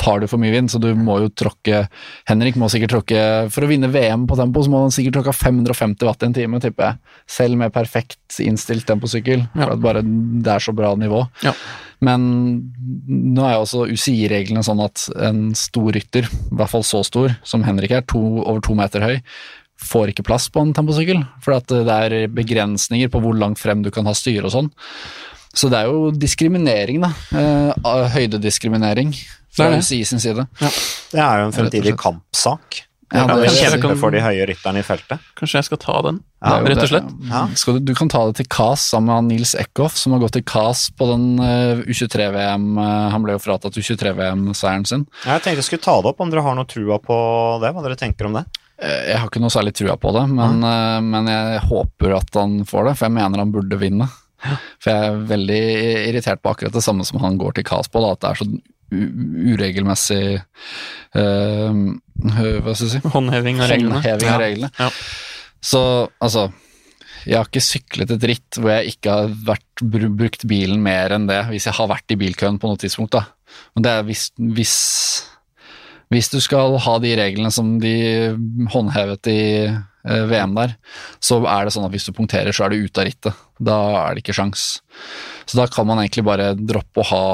tar du for mye vind, så du må jo tråkke Henrik må sikkert tråkke For å vinne VM på tempo, så må han sikkert tråkke 550 watt i en time, tipper jeg. Selv med perfekt innstilt temposykkel.
Ja.
For at bare det er så bra nivå.
Ja.
Men nå er jo også UCI-reglene sånn at en stor rytter, i hvert fall så stor som Henrik er, to, over to meter høy, får ikke plass på en temposykkel. For at det er begrensninger på hvor langt frem du kan ha styre og sånn. Så det er jo diskriminering, da. Eh, høydediskriminering fra. UCI sin side.
Det er jo en fremtidig kampsak.
Ja, det-
kjempe for de høye rytterne i feltet.
Kanskje jeg skal ta den,
Ja,
jo
rett og slett.
Ja.
Du, du kan ta det til KAS sammen med Nils Eckhoff, som har gått til KAS på den eh, U23-VM eh, Han ble jo fratatt U23-VM-seieren sin.
Jeg tenkte jeg skulle ta det opp, om dere har noe trua på det? Hva dere tenker om det?
Eh, Jeg har ikke noe særlig trua på det, men, eh, men jeg håper at han får det, for jeg mener han burde vinne. For jeg er veldig irritert på akkurat det samme som han går til CAS på, da, at det er så uregelmessig uh, Hva skal jeg si?
Håndheving av reglene.
Håndheving av reglene.
Ja.
Så altså Jeg har ikke syklet et ritt hvor jeg ikke har vært, brukt bilen mer enn det, hvis jeg har vært i bilkøen på noe tidspunkt. da. Men det er hvis, hvis, hvis du skal ha de reglene som de håndhevet i eh, VM der, så er det sånn at hvis du punkterer, så er du ute av rittet. Da er det ikke sjans. Så da kan man egentlig bare droppe å ha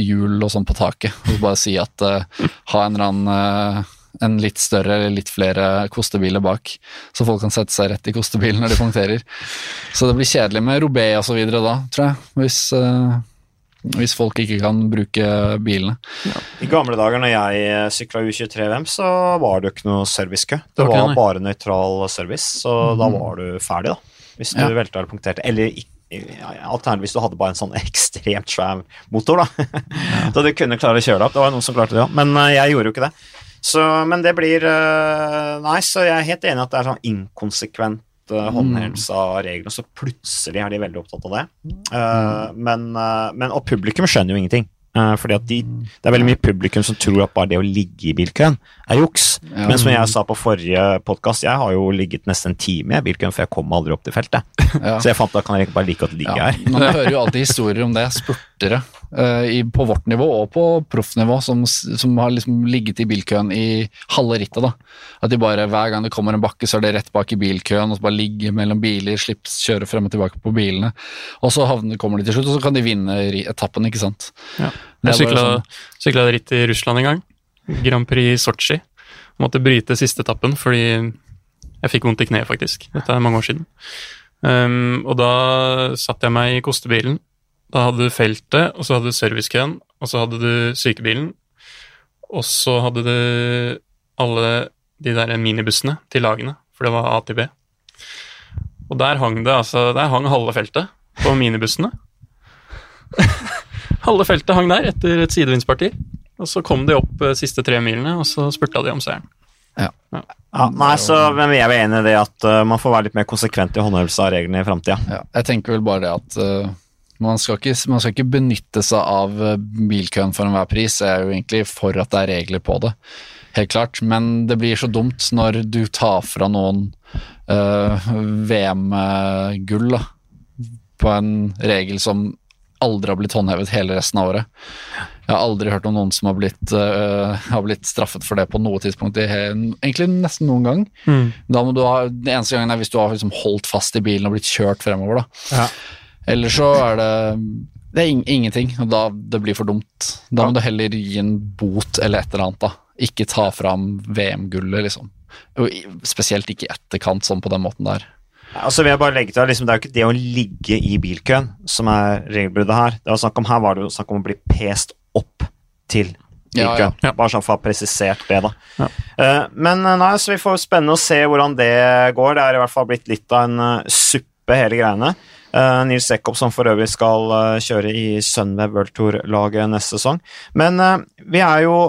hjul og sånn på taket, og bare si at uh, ha en eller annen uh, en litt større eller litt flere kostebiler bak, så folk kan sette seg rett i kostebilen når de punkterer. Så det blir kjedelig med Robé og så videre da, tror jeg, hvis, eh, hvis folk ikke kan bruke bilene.
I gamle dager når jeg sykla U23-VM, så var det jo ikke noe servicekø. Det
var
var bare nøytral service, så da var du ferdig, da. Hvis du
Ja.
velta eller punkterte. Eller Alternativt hvis du hadde bare en sånn <laughs> ekstremt svær motor, da. <laughs> Så du kunne klare å kjøre deg opp. Det var jo noen som klarte det òg, men eh, jeg gjorde jo ikke det. Så, men det blir uh, Nei, så jeg er helt enig i at det er sånn inkonsekvent håndhevelse av reglene, så plutselig er de veldig opptatt av det. Eh, men, eh, men, og publikum skjønner jo ingenting. Eh, fordi at de, Det er veldig mye publikum som tror at bare det å ligge i bilkøen er juks.
Ja.
Men som jeg sa på forrige podkast, jeg har jo ligget nesten en time i bilkøen, for jeg kom aldri opp til feltet.
Ja.
Så jeg fant da kan jeg bare like godt ligge
Ja,
her.
man hører jo alltid historier om det, spurtere i, på vårt nivå og på proffnivå som, som har liksom ligget i bilkøen i halve rittet. da. At de bare hver gang det kommer en bakke, så er det rett bak i bilkøen, og så bare ligge mellom biler, slipp kjøre frem og tilbake på bilene. Og så havner, kommer de til slutt, og så kan de vinne etappen, ikke sant.
Ja. Jeg sykla,
sånn-
sykla ritt i Russland en gang. Grand Prix Sotsji. Måtte bryte siste etappen fordi jeg fikk vondt i kneet, faktisk. Dette er mange år siden. Um, og da satte jeg meg i kostebilen. Da hadde du feltet, og så hadde du servicekøen, og så hadde du sykebilen. Og så hadde du alle de der minibussene til lagene, for det var A til B. Og der hang det altså Der hang halve feltet på minibussene. <laughs> halve feltet hang der etter et sidevindsparti. Og så kom de opp eh, siste tre milene, og så spurta de om seieren.
Ja, nei, så men jeg er enig i det at uh, man får være litt mer konsekvent i håndhevelse av reglene i framtida.
Ja, jeg tenker vel bare det at eh, man, skal ikke, man skal ikke benytte seg av eh, bilkøen for enhver pris. Jeg er jo egentlig for at det er regler på det, helt klart. Men det blir så dumt når du tar fra noen uh, VM-gull på en regel som aldri har blitt håndhevet hele resten av året. Jeg har aldri hørt om noen som har blitt, uh, har blitt straffet for det på noe tidspunkt, egentlig nesten noen gang. Da må du ha, det eneste gangen er hvis du har liksom holdt fast i bilen og blitt kjørt fremover. da.
Ja.
Eller så er det det er in ingenting, og da det blir for dumt. Da må du heller gi en bot eller et eller annet. da. Ikke ta fram VM-gullet, liksom. Og spesielt ikke i etterkant, sånn på den måten der.
Altså vil jeg bare legge til, liksom, Det er jo ikke det å ligge i bilkøen som er regelbruddet her. Det var snakk om, her var det jo snakk om å bli pest opp til
Ja,
bilkøen.
ja. Ja.
Bare sånn for å ha presisert det, da.
Ja.
Uh, men eh, nei, så vi får spennende å se hvordan det går. Det er i hvert fall blitt litt av en uh, suppe, hele greiene. Uh, Nils Eckhoff, som for øvrig skal uh, kjøre i Sunweb World Tour-laget neste sesong. Men uh, vi er jo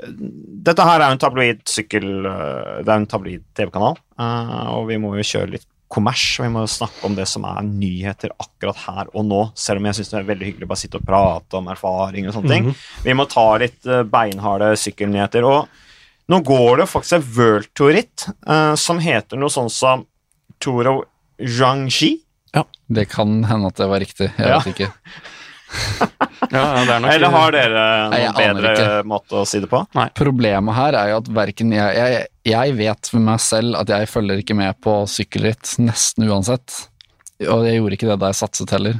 Dette her er jo en tabloid sykkel... det er en tabloid TV-kanal, og vi må jo kjøre litt kommers, og vi må jo snakke om det som er nyheter akkurat her og nå, selv om jeg syns det er veldig hyggelig å bare sitte og prate om erfaring og sånne ting. Vi må ta litt beinharde sykkelnyheter. Og nå går det faktisk et World Tour-ritt eh, som heter noe sånn som Tour of Jiangxi.
Det kan hende at det var riktig, jeg
Ja.
vet ikke. <laughs>
Ja, det er nok
Eller har dere noen
nei,
bedre
ikke.
måte å si det på?
Problemet her er jo at verken jeg, jeg Jeg vet med meg selv at jeg følger ikke med på sykkelritt nesten uansett. Og jeg gjorde ikke det da jeg satset heller.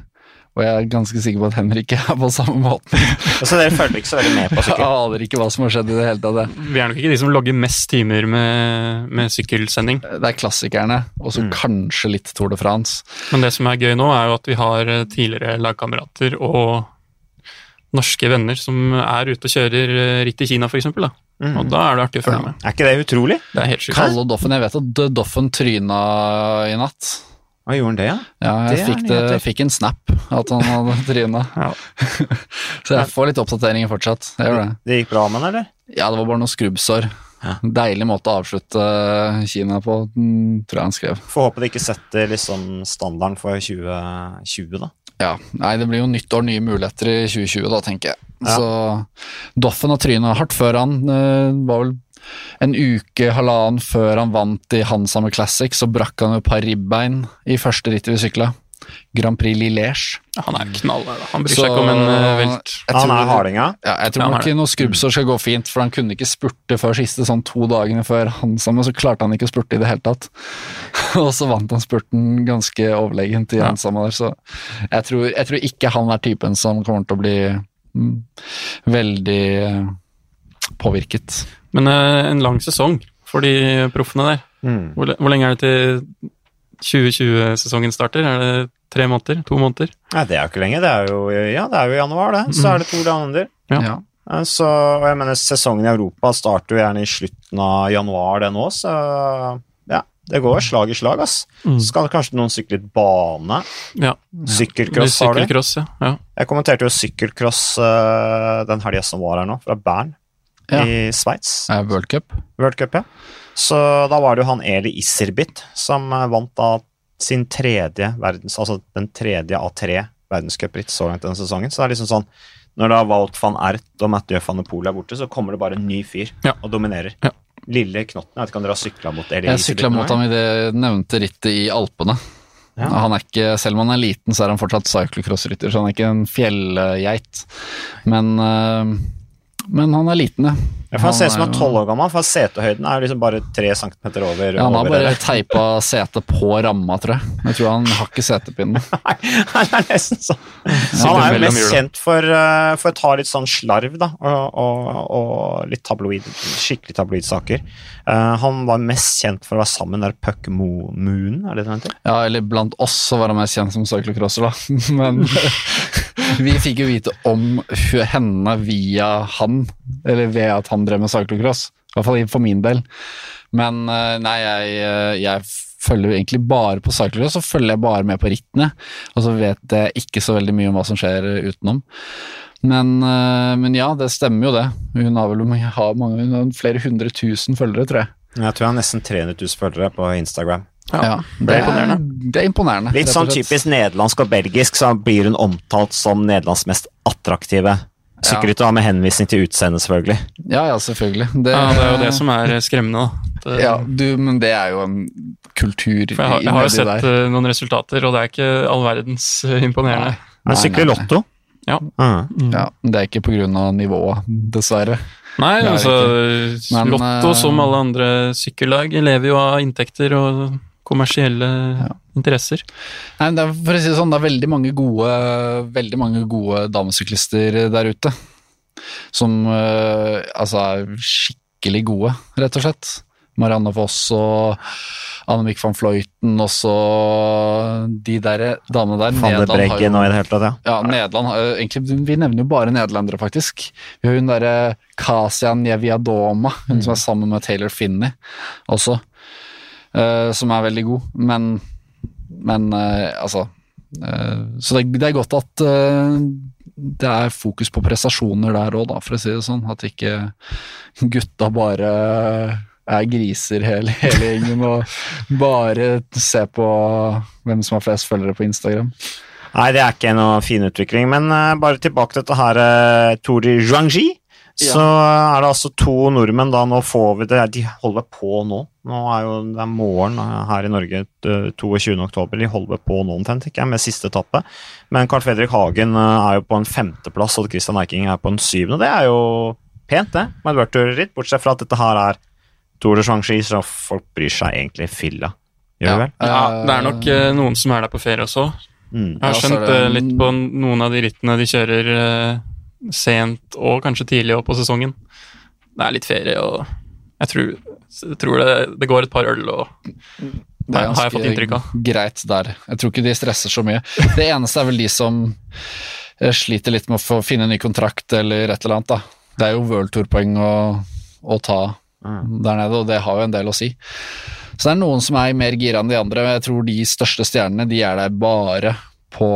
Og jeg er ganske sikker på at Henrik er på samme måten. <laughs>
Altså, dere følger ikke så veldig med på sykkel?
Jeg aner ikke hva som har skjedd i det hele tatt.
Vi er nok ikke de som logger mest timer med, med sykkelsending.
Det er klassikerne, og så
Mm.
kanskje litt Tour de France.
Men det som er gøy nå, er jo at vi har eh, tidligere lagkamerater og norske venner som er ute og kjører eh, ritt i Kina, f.eks.
Mm.
Og da er det artig å følge
Ja.
med.
Er ikke det utrolig?
Det er helt sjukt.
Kalle Doffen, jeg vet at Doffen tryna i natt.
Hva gjorde han det, ja?
Ja, jeg
Det
fikk, det, fikk en snap at han hadde <laughs> tryna.
Ja. <laughs>
Så jeg får litt oppdateringer fortsatt. Det.
Det gikk bra med han, eller?
Ja, det var bare noen skrubbsår.
Ja.
Deilig måte å avslutte Kina på, tror jeg han skrev.
Får håpe det ikke setter liksom standarden for 2020, da.
Ja, Nei, det blir jo nytt år, nye muligheter i 2020, da, tenker jeg.
Ja.
Så Doffen har tryna hardt før han. eh, var vel en uke, halvannen før han vant i Hanshammer Classic, så brakk han et par ribbein i første rittet vi sykla. Grand Prix Lillers.
Han er knall. Han bryr
Så-
seg ikke om en eh, velt.
Jeg
Han er hardinga.
Ja, jeg tror
han
nok
er
noe skrubbsår skal gå fint, for han kunne ikke spurte før siste sånn to dagene før Hanshammer, så klarte han ikke å spurte i det hele tatt. <laughs> og så vant han spurten ganske overlegent i
Ja.
Hanshammer der, så jeg tror, jeg tror ikke han er typen som kommer til å bli mm, veldig eh, påvirket.
Men eh, en lang sesong for de proffene der.
Mm.
Hvor, hvor lenge er det til 2020-sesongen starter? Er det tre måneder? To måneder?
Nei, det er jo ikke lenge. Det er jo, ja, det er jo i januar, det. Så er det to runder.
Ja.
Ja.
Eh, Så, og jeg mener, sesongen i Europa starter jo gjerne i slutten av januar, det nå, så ja. Det går slag i slag, ass. Så skal det kanskje noen sykle litt bane.
Ja.
Sykkelcross har de.
Sykkelcross, ja. ja.
Jeg kommenterte jo sykkelcross uh, den helga som var her nå, fra Bern
Ja.
i Sveits.
World Cup?
World Cup, ja. Så da var det jo han Eli Iserbit som eh, vant da sin tredje verdens, altså den tredje av tre verdenscupritt så langt denne sesongen. Så det er liksom sånn når da Walt van Ert og Mathieu van de Poel er borte, så kommer det bare en ny fyr
Ja.
og dominerer.
Ja.
Lille Knotten, jeg vet ikke om dere har sykla mot Eli
Jeg sykla mot ham i det nevnte rittet i Alpene.
Ja.
Han er ikke, selv om han er liten, så er han fortsatt cyclocross-rytter, så han er ikke en fjellgeit. Men, øh, men han er liten, ja.
For han ser ut som han er tolv år gammel, for setehøyden er liksom bare tre centimeter over.
Ja, han har bare teipa <laughs> setet på ramma, tror jeg. Jeg tror han har ikke setepinne. <laughs>
Nei, han er nesten sånn.
Så
Han er jo mest kjent for, eh, for å ta litt sånn slarv, da, og, og, og litt tabloid, skikkelig tabloidsaker. Uh, han var mest kjent for å være sammen med Puck Moon, er det det han heter?
Ja, eller blant oss så var han mest kjent som cyclocrosser, da. <laughs> Men vi fikk jo vite om henne via han, eller ved at han drev med cyclocross. I hvert fall for min del. Men eh, nei, jeg, eh, jeg følger egentlig bare på cyclocross, så følger jeg bare med på rittene. Og så vet jeg ikke så veldig mye om hva som skjer utenom. Men, eh, men ja, det stemmer jo det. Hun har vel mange, flere hundre tusen følgere, tror jeg.
Jeg tror jeg har nesten 300 000 følgere på Instagram.
Ja,
det er imponerende.
Det er imponerende.
Litt sånn typisk nederlandsk og belgisk, så blir hun omtalt som Nederlands mest attraktive sykkelrytter, ja. med henvisning til utseendet, selvfølgelig.
Ja, ja, selvfølgelig. Det,
ja, det er jo det som er eh, skremmende, da. At, eh,
Ja, du, men det er jo en kultur
jeg har, jeg har jo sett
der.
eh, noen resultater, og det er ikke all verdens imponerende.
Men
Nei,
sykler
nei, nei.
Lotto?
Ja.
Mm.
Ja, det er ikke av nivået, dessverre.
Nei, altså
Men,
Lotto, som alle andre sykkellag, lever jo av inntekter og kommersielle interesser.
Nei, men det er, for å si det sånn, det er veldig mange gode, veldig mange gode damesyklister der ute. Som uh, altså er skikkelig gode, rett og slett. Marianne Foss og Annemiek van Fløyten og så de der damene der. Nederland har jo-
Breggen og i det hele tatt, ja.
Ja, Nederland har egentlig, Vi nevner jo bare nederlendere, faktisk. Vi har hun derre Kasia Njeviadoma, hun som er sammen med Taylor Finney også, eh, som er veldig god. Men, men uh, altså eh, Så det, det er godt at det er fokus på prestasjoner der òg, for å si det sånn. At ikke gutta bare er griser hele, hele gjengen og bare ser på hvem som har flest følgere på Instagram.
Nei, det er ikke noe fin utvikling, men bare tilbake til dette her Tour de Juangji.
Ja.
Så er det altså to nordmenn da, nå får vi det, de holder på nå. Nå er jo det er morgen eh, her i Norge eh, 22. oktober, de holder på nå omtrent, ikke jeg, med siste etappe. Men Carl Fredrik Hagen eh, er jo på en femteplass, og Christian Eiking er på en syvende. Det er jo pent, det, med et worldtour-ritt, bortsett fra at dette her er Tour de Juangji, så folk bryr seg egentlig filla. Gjør de vel?
Ja, det er nok eh, noen som er der på ferie også.
Mm.
Jeg har
Ja,
skjønt
det-
eh, litt på noen av de rittene de kjører eh, sent og kanskje tidlig opp på sesongen. Det er litt ferie, og jeg tror, jeg tror det, det går et par øl og
Det er
har jeg fått inntrykk av.
greit der. Jeg tror ikke de stresser så mye. Det eneste er vel de som eh, sliter litt med å få finne en ny kontrakt eller et eller annet. da. Det er jo World Tour-poeng å, å ta der nede, og det har jo en del å si. Så det er noen som er mer gira enn de andre, men jeg tror de største stjernene de er der bare på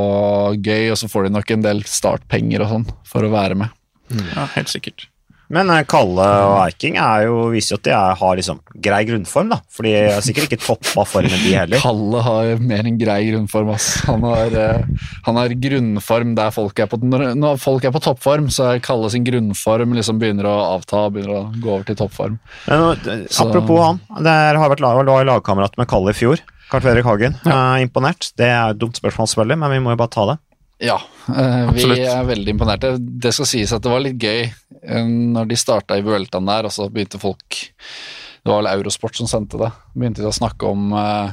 gøy, og så får de nok en del startpenger og sånn for å være med.
Ja, helt sikkert.
Men eh, Kalle og Eiking er jo, viser jo at de er, har liksom grei grunnform, da. For de er sikkert ikke toppa formen, de heller. <laughs>
Kalle har mer enn grei grunnform, ass. Han har, eh, han har grunnform der folk er på Når, når folk er på toppform, så er Kalle sin grunnform liksom begynner å avta og begynner å gå over til toppform.
Men, eh,
Så-
apropos han, der har vært lag, lagkamerat med Kalle i fjor. Karl Fredrik Hagen. Eh, imponert. Det er et dumt spørsmål, selvfølgelig, men vi må jo bare ta det.
Ja, eh, vi er veldig imponerte. Det skal sies at det var litt gøy eh, når de starta i Vueltaen der, og så begynte folk Det var vel Eurosport som sendte det. Begynte de å snakke om eh,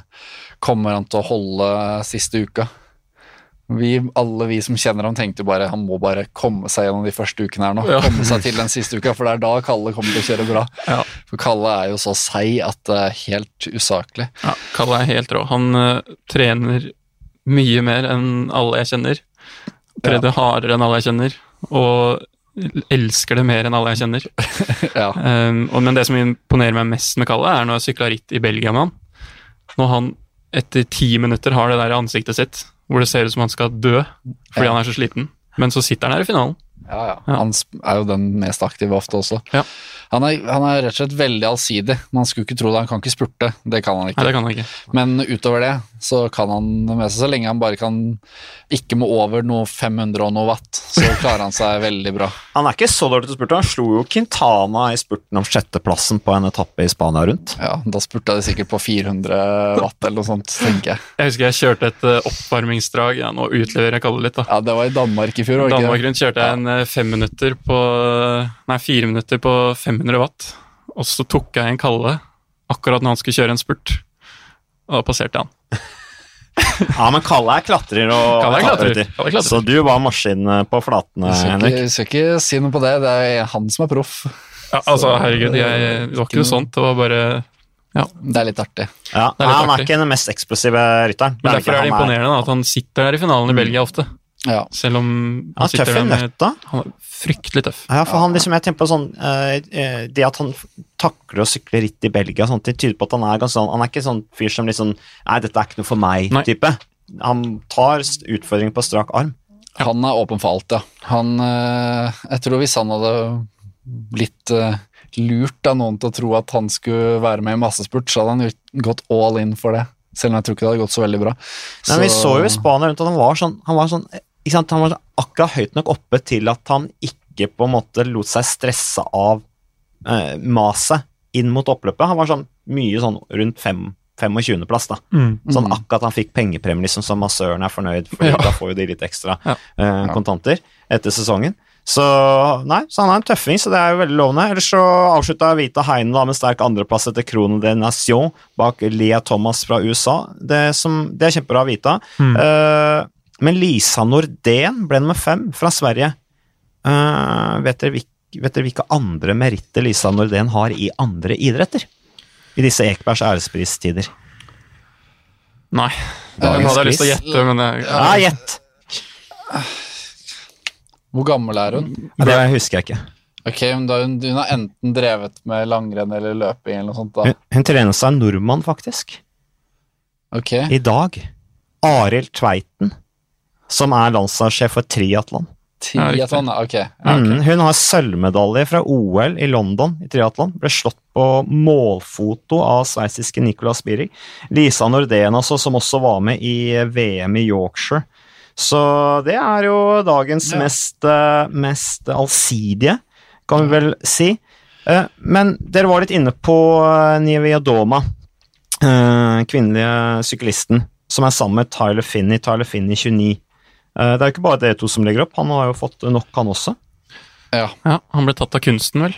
Kommer han til å holde siste uka? Vi, alle vi som kjenner ham, tenkte bare han må bare komme seg gjennom de første ukene her nå.
Ja.
Komme seg til den siste uka, for det er da Kalle kommer til å kjøre bra.
Ja.
For Kalle er jo så seig at det er helt usaklig.
Ja, Kalle er helt rå. Han uh, trener mye mer enn alle jeg kjenner. Trener hardere enn alle jeg kjenner, og elsker det mer enn alle jeg kjenner. <laughs>
Ja.
Um, og, men det som imponerer meg mest med Kalle, er når jeg sykla ritt i Belgia med han. Når han etter ti minutter har det der i ansiktet sitt, hvor det ser ut som han skal dø fordi
Ja.
han er så sliten. Men så sitter han her i finalen.
Ja, ja. Han er jo den mest aktive ofte også.
Ja.
Han, er, han er rett og slett veldig allsidig. Man skulle ikke tro det. Han kan ikke spurte, det kan han
Nei,
ikke.
det kan han ikke.
Men utover det så kan han med seg, Så lenge han bare kan ikke må over noe 500 og noe watt, så klarer han seg veldig bra. <laughs>
Han er ikke så dårlig til å spurte. Han slo jo Quintana i spurten om sjetteplassen på en etappe i Spania rundt.
Ja, Da spurta de sikkert på 400 watt eller noe sånt, tenker jeg.
Jeg husker jeg kjørte et eh, oppvarmingsdrag. Ja, nå utleverer jeg Kalle litt, da.
Ja, Det var i Danmark i fjor, var det ikke
Danmark rundt kjørte jeg en eh, fem minutter på Nei, fire minutter på 500 watt. Og så tok jeg en Kalle akkurat når han skulle kjøre en spurt. Og da passerte jeg han. <laughs>
Ja, men Kalle er klatrer og
Kalle er klatrer. Kalle er klatrer.
Så du var maskin eh, på flatene,
Vi skal
Henrik.
ikke, skal ikke si noe på det. Det er han som er proff.
Ja, altså, herregud, jeg, det var ikke noe sånt. Det var bare
Det er litt artig.
Ja,
er litt
han er
artig.
ikke den mest eksplosive rytteren.
Men derfor er det imponerende at han sitter der i finalen i Belgia ofte.
Ja.
Selv om
Han
han
er tøff
sitter
i
der med
nøtta.
Han er fryktelig tøff.
Ja, for han liksom, jeg tenker på sånn eh, eh, Det at han takler å sykle ritt i Belgia, sånt, det tyder på at han er ganske sånn Han er ikke sånn fyr som liksom Nei, dette er ikke noe for meg-type. Han tar utfordringer på strak arm.
Han er åpen for alt, ja. Han eh, Jeg tror hvis han hadde blitt lurt av noen til å tro at han skulle være med i massespurt, så hadde han gått all in for det. Selv om jeg tror ikke det hadde gått så veldig bra.
Men vi så jo i Spania rundt at han var sånn Han var sånn sant, Han var akkurat høyt nok oppe til at han ikke på en måte lot seg stresse av eh, maset inn mot oppløpet. Han var sånn mye sånn rundt 25.-plass, da. Sånn
Mm.
akkurat han fikk pengepremie, liksom, så massøren er fornøyd, for
Ja.
da får jo de litt ekstra
Ja.
eh, kontanter etter sesongen. Så nei, så han er en tøffing, så det er jo veldig lovende. Ellers så avslutta Vita Heine da med sterk andreplass etter Krone de Nation bak Lea Thomas fra USA. Det, som, det er kjempebra Vita.
Mm.
Eh, men Lisa Nordén ble nummer fem fra Sverige. Uh, vet, dere, vet dere hvilke andre meritter Lisa Nordén har i andre idretter? I disse Ekebergs ærespristider.
Nei. hun hadde jeg lyst til å gjette, men jeg,
Ja, gjett!
Hvor gammel er hun?
Det husker jeg ikke.
Ok, men da hun, hun har enten drevet med langrenn eller løping eller noe sånt, da.
Hun, hun trener seg en nordmann, faktisk.
Ok,
I dag. Arild Tveiten, som er landslagssjef for triatlon.
triatlon, ja, ok. Ja, okay.
Mm, hun har sølvmedalje fra OL i London i triatlon. Ble slått på målfoto av sveitsiske Nicolas Bierig. Lisa Nordén, altså, som også var med i VM i Yorkshire. Så det er jo dagens
Ja.
mest, eh, mest allsidige, kan vi vel si. Eh, Men dere var litt inne på eh, Nivea Doma, eh, kvinnelige syklisten, som er sammen med Tyler Finney. Tyler Finney 29. Eh, Det er jo ikke bare dere to som legger opp, han har jo fått nok, han også.
Ja,
ja, han ble tatt av kunsten, vel.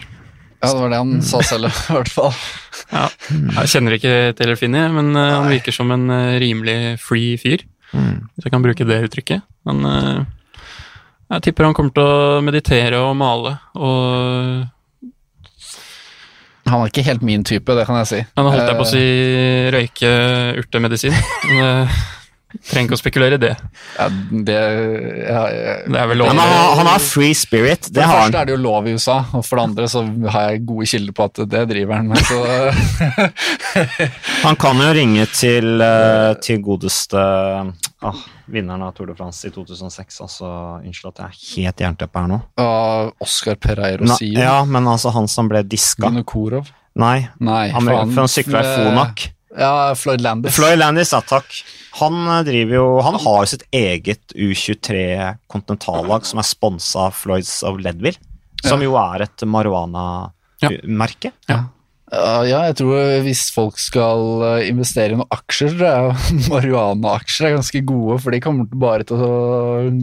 ja, det var det han sa selv, i hvert fall.
Ja. Jeg kjenner ikke Taylor Finney, men Nei. han virker som en eh, rimelig free fyr. Hvis jeg kan bruke det uttrykket. Men eh, jeg tipper han kommer til å meditere og male. Og
Han er ikke helt min type, det kan jeg si.
han holdt jeg på å
Eh,
si røyke urtemedisin. <laughs> Men, eh, Trenger ikke å spekulere i det.
Ja, det ja, ja.
Det er vel lov.
han, han har free spirit, Det
For
det har
første
han.
er det jo lov i USA, og for det andre så har jeg gode kilder på at det driver han med. Så
Han kan jo ringe til, eh, til godeste ah, vinneren av Tour de France i 2006. Altså, unnskyld at jeg er helt jernteppe her nå.
Uh, Oscar Pereiro
Na,
sier
ja, men altså han som ble diska.
Vinokurov.
Nei,
Nei,
han, for han sykla i Fonak.
Ja, Floyd Landis.
Floyd Landis, ja takk. Han eh, driver jo Han har sitt eget U23 kontinentallag som er sponsa av Floyds of Leadville, som jo er et marihuana-merke.
Ja, ja, jeg tror hvis folk skal eh, investere i noen aksjer, så er <laughs> marihuana-aksjer er ganske gode, for de kommer bare til å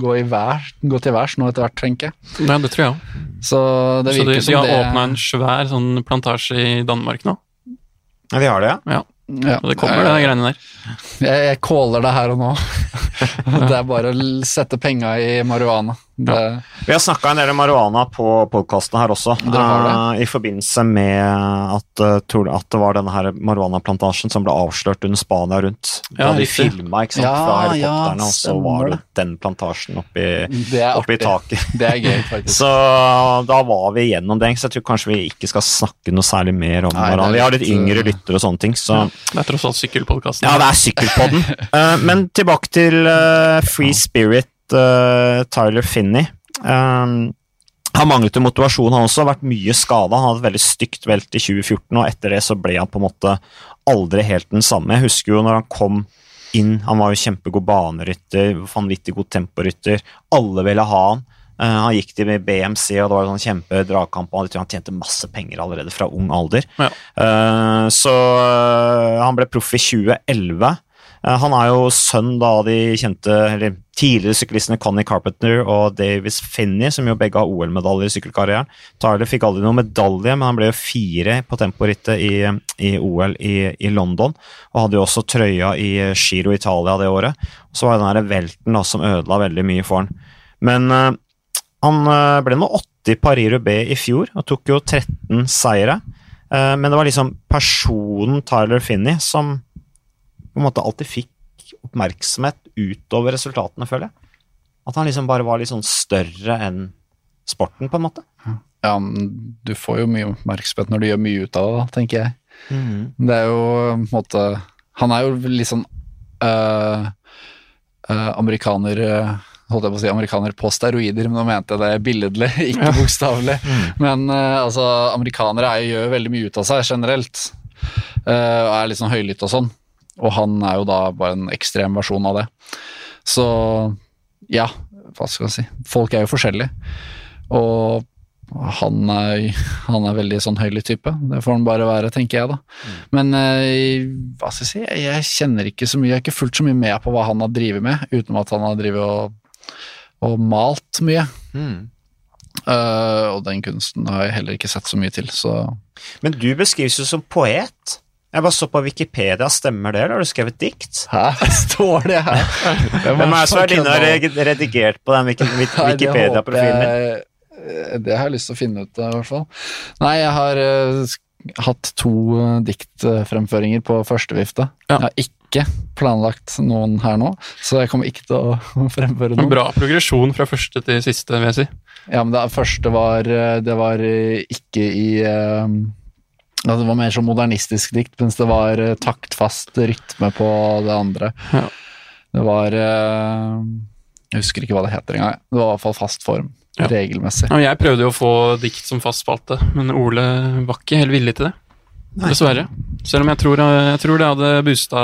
gå, i vær, gå til værs nå etter hvert, tenker jeg.
Ja, det tror jeg òg.
Så det
Så de, de har
det
åpna en svær sånn plantasje i Danmark nå.
Ja, de har det, ja.
ja.
Og det kommer, de greiene der.
Jeg, jeg caller det her og nå. <laughs> det er bare å sette penga i marihuana. Det,
Vi har snakka en del om marihuana på podkasten her også, eh, i forbindelse med at, uh, at det var denne her marihuanaplantasjen som ble avslørt under Spania rundt. Da
Ja,
de filma
Ja,
fra helikoptrene, og så var det den plantasjen oppi, oppi taket.
Det er gøy, <laughs> faktisk.
Så da var vi igjennom det, så jeg tror kanskje vi ikke skal snakke noe særlig mer om
Nei.
Vi har litt yngre
uh,
lyttere og sånne ting, så
Det er tross alt sykkelpodkasten.
ja, det er sykkelpodden. uh, <laughs> men tilbake til eh, Free Spirit, eh, Tyler Finney. Um, han manglet jo motivasjon, han også. Har vært mye skada. Han hadde et veldig stygt velt i 2014, og etter det så ble han på en måte aldri helt den samme. Jeg husker jo når han kom inn, han var jo kjempegod banerytter, vanvittig god temporytter. Alle ville ha han. Eh, han gikk til BMC, og det var en sånn kjempedragkamp. og Han tjente masse penger allerede fra ung alder.
Ja.
Eh, så han ble proff i 2011. Eh, Han er jo sønn da de kjente eller tidligere syklistene Connie Carpenter og Davis Finney, som jo begge har OL-medaljer i sykkelkarrieren. Tyler fikk aldri noen medalje, men han ble jo fire på temporittet i, i OL i, i London. Og hadde jo også trøya i Giro Italia det året. Så var det den der velten da som ødela veldig mye for han. Men uh, han eh, ble nå åtte i Paris-Roubais i fjor og tok jo 13 seire. Uh, men det var liksom personen Tyler Finney som på en måte alltid fikk oppmerksomhet utover resultatene, føler jeg. At han liksom bare var litt sånn større enn sporten, på en måte.
Ja, men du får jo mye oppmerksomhet når du gjør mye ut av det, da, tenker jeg. Det er jo på en måte Han er jo litt sånn øh, øh, amerikaner øh, Holdt jeg på å si amerikaner på steroider, men nå mente jeg det billedlig, <laughs> ikke bokstavelig. <laughs> Men øh, altså, amerikanere er, gjør veldig mye ut av seg generelt, øh, og er litt sånn høylytte og sånn. Og han er jo da bare en ekstrem versjon av det. Så ja, hva skal man si. Folk er jo forskjellige. Og han er, han er veldig sånn høylytt type. Det får han bare være, tenker jeg da. Men eh, hva skal jeg si, jeg, kjenner ikke så mye, jeg har ikke fulgt så mye med på hva han har drevet med, utenom at han har drevet og, og malt mye. Eh, og den kunsten har jeg heller ikke sett så mye til, så
Men du beskrives jo som poet. Jeg bare så på Wikipedia, stemmer det, eller har du skrevet dikt?
Hæ? <laughs> Står det her?
Hvem er det som har og redigert på den Wikipedia-profilen din?
Det har jeg lyst til å finne ut av, i hvert fall. Nei, jeg har uh, hatt to uh, diktfremføringer på første vifte.
Ja.
Jeg har ikke planlagt noen her nå, så jeg kommer ikke til å <laughs> fremføre
En
noen.
bra progresjon fra første til siste, vil jeg si.
Ja, men det første var eh, Det var eh, ikke i eh, ja, Det var mer sånn modernistisk dikt, mens det var eh, taktfast rytme på det andre.
Ja.
Det var eh, Jeg husker ikke hva det heter engang. Det var i hvert fall fast form.
Ja.
Regelmessig.
Ja, jeg prøvde jo å få dikt som fast spalte, men Ole var ikke helt villig til det. Dessverre. Selv om jeg tror, jeg tror det hadde boosta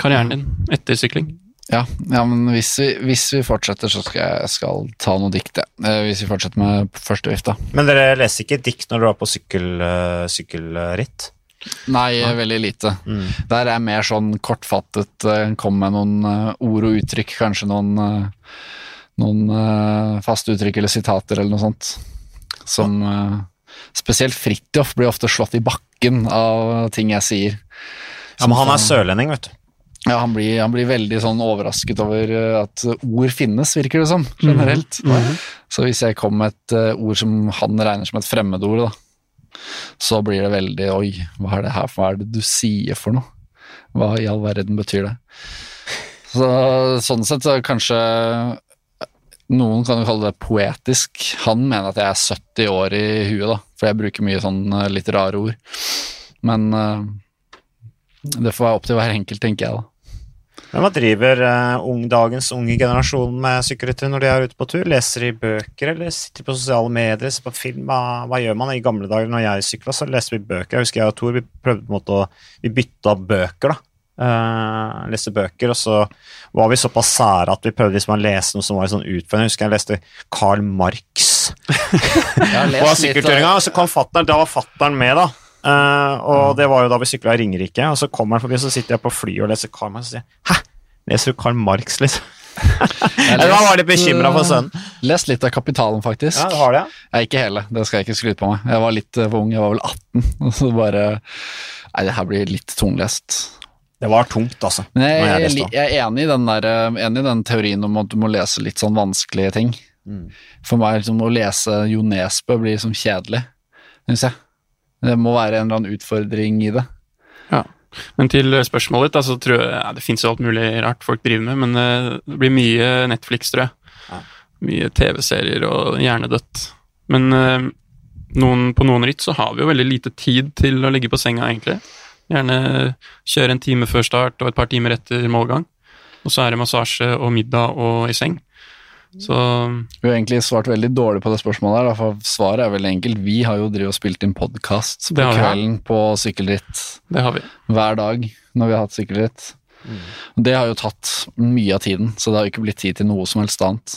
karrieren din etter sykling.
Ja, ja men hvis vi, hvis vi fortsetter, så skal jeg skal ta noe dikt, jeg. Eh, Hvis vi fortsetter med første vifta.
Men dere leser ikke dikt når dere er på sykkel, eh, sykkelritt?
Nei, veldig lite.
Mm.
Der er mer sånn kortfattet, eh, kom med noen ord og uttrykk, kanskje noen, noen faste uttrykk eller sitater eller noe sånt. Som Spesielt Fridtjof blir ofte slått i bakken av ting jeg sier.
Ja, men han er sørlending, vet du.
Ja, han blir, han blir veldig sånn overrasket over eh, at ord finnes, virker det som, generelt. Så hvis jeg kom med et eh, ord som han regner som et fremmedord, da, så blir det veldig Oi, hva er det her for hva er det du sier for noe? Hva i all verden betyr det? Så, sånn sett så kanskje Noen kan jo kalle det poetisk. Han mener at jeg er 70 år i huet, da, for jeg bruker mye sånn eh, litt rare ord. Men det får være opp til hver enkelt, tenker jeg da.
Hva driver uh, ung, dagens unge generasjon med sykkelryttere når de er ute på tur? Leser de bøker, eller sitter på sosiale medier, ser på film? Hva, hva gjør man? I gamle dager når jeg sykla, så leste vi bøker. Jeg husker jeg og Tor vi prøvde på en måte å Vi bytta bøker, da. Uh, leste bøker, og så var vi såpass sære at vi prøvde liksom å lese noe som var sånn utfordrende. Jeg husker jeg leste Karl Marx <laughs> på
lest
sykkelturinga, og så kom fatteren, da var fatteren med, da. Eh, og det var jo da vi sykla i Ringerike, og så kommer han forbi, og så sitter jeg på flyet og leser Karl Marx, og sier jeg, Hæ? Leser du Karl Marx, liksom? <laughs>
jeg har
var litt
lest,
bekymra for sønnen.
Lest litt av Kapitalen, faktisk.
Ja, du har det, ja?
Ikke hele, det skal jeg ikke skryte på meg. Jeg var litt eh, for ung, jeg var vel 18. <laughs> Og så bare Nei, det her blir litt tunglest.
Det var tungt, altså.
Men jeg,
jeg
jeg, jeg er enig i, den der, eh, enig i den teorien om at du må lese litt sånn vanskelige ting.
Mm.
For meg liksom, å lese Jo Nesbø blir liksom kjedelig, syns jeg. Det må være en eller annen utfordring i det. Ja.
Men til spørsmålet ditt, altså, tror jeg, ja, det fins jo alt mulig rart folk driver med, men eh, det blir mye Netflix, tror jeg.
Ja.
Mye TV-serier og hjernedødt. Men eh, noen, på noen ritt så har vi jo veldig lite tid til å ligge på senga, egentlig. Gjerne kjøre en time før start og et par timer etter målgang. Og så er det massasje og middag og i seng. Så
Vi har egentlig svart veldig dårlig på det spørsmålet, her, for svaret er veldig enkelt. Vi har jo drevet og spilt inn podkast på kvelden på sykkelritt
det har vi.
hver dag når vi har hatt sykkelritt.
Mm.
Det har jo tatt mye av tiden, så det har jo ikke blitt tid til noe som helst annet.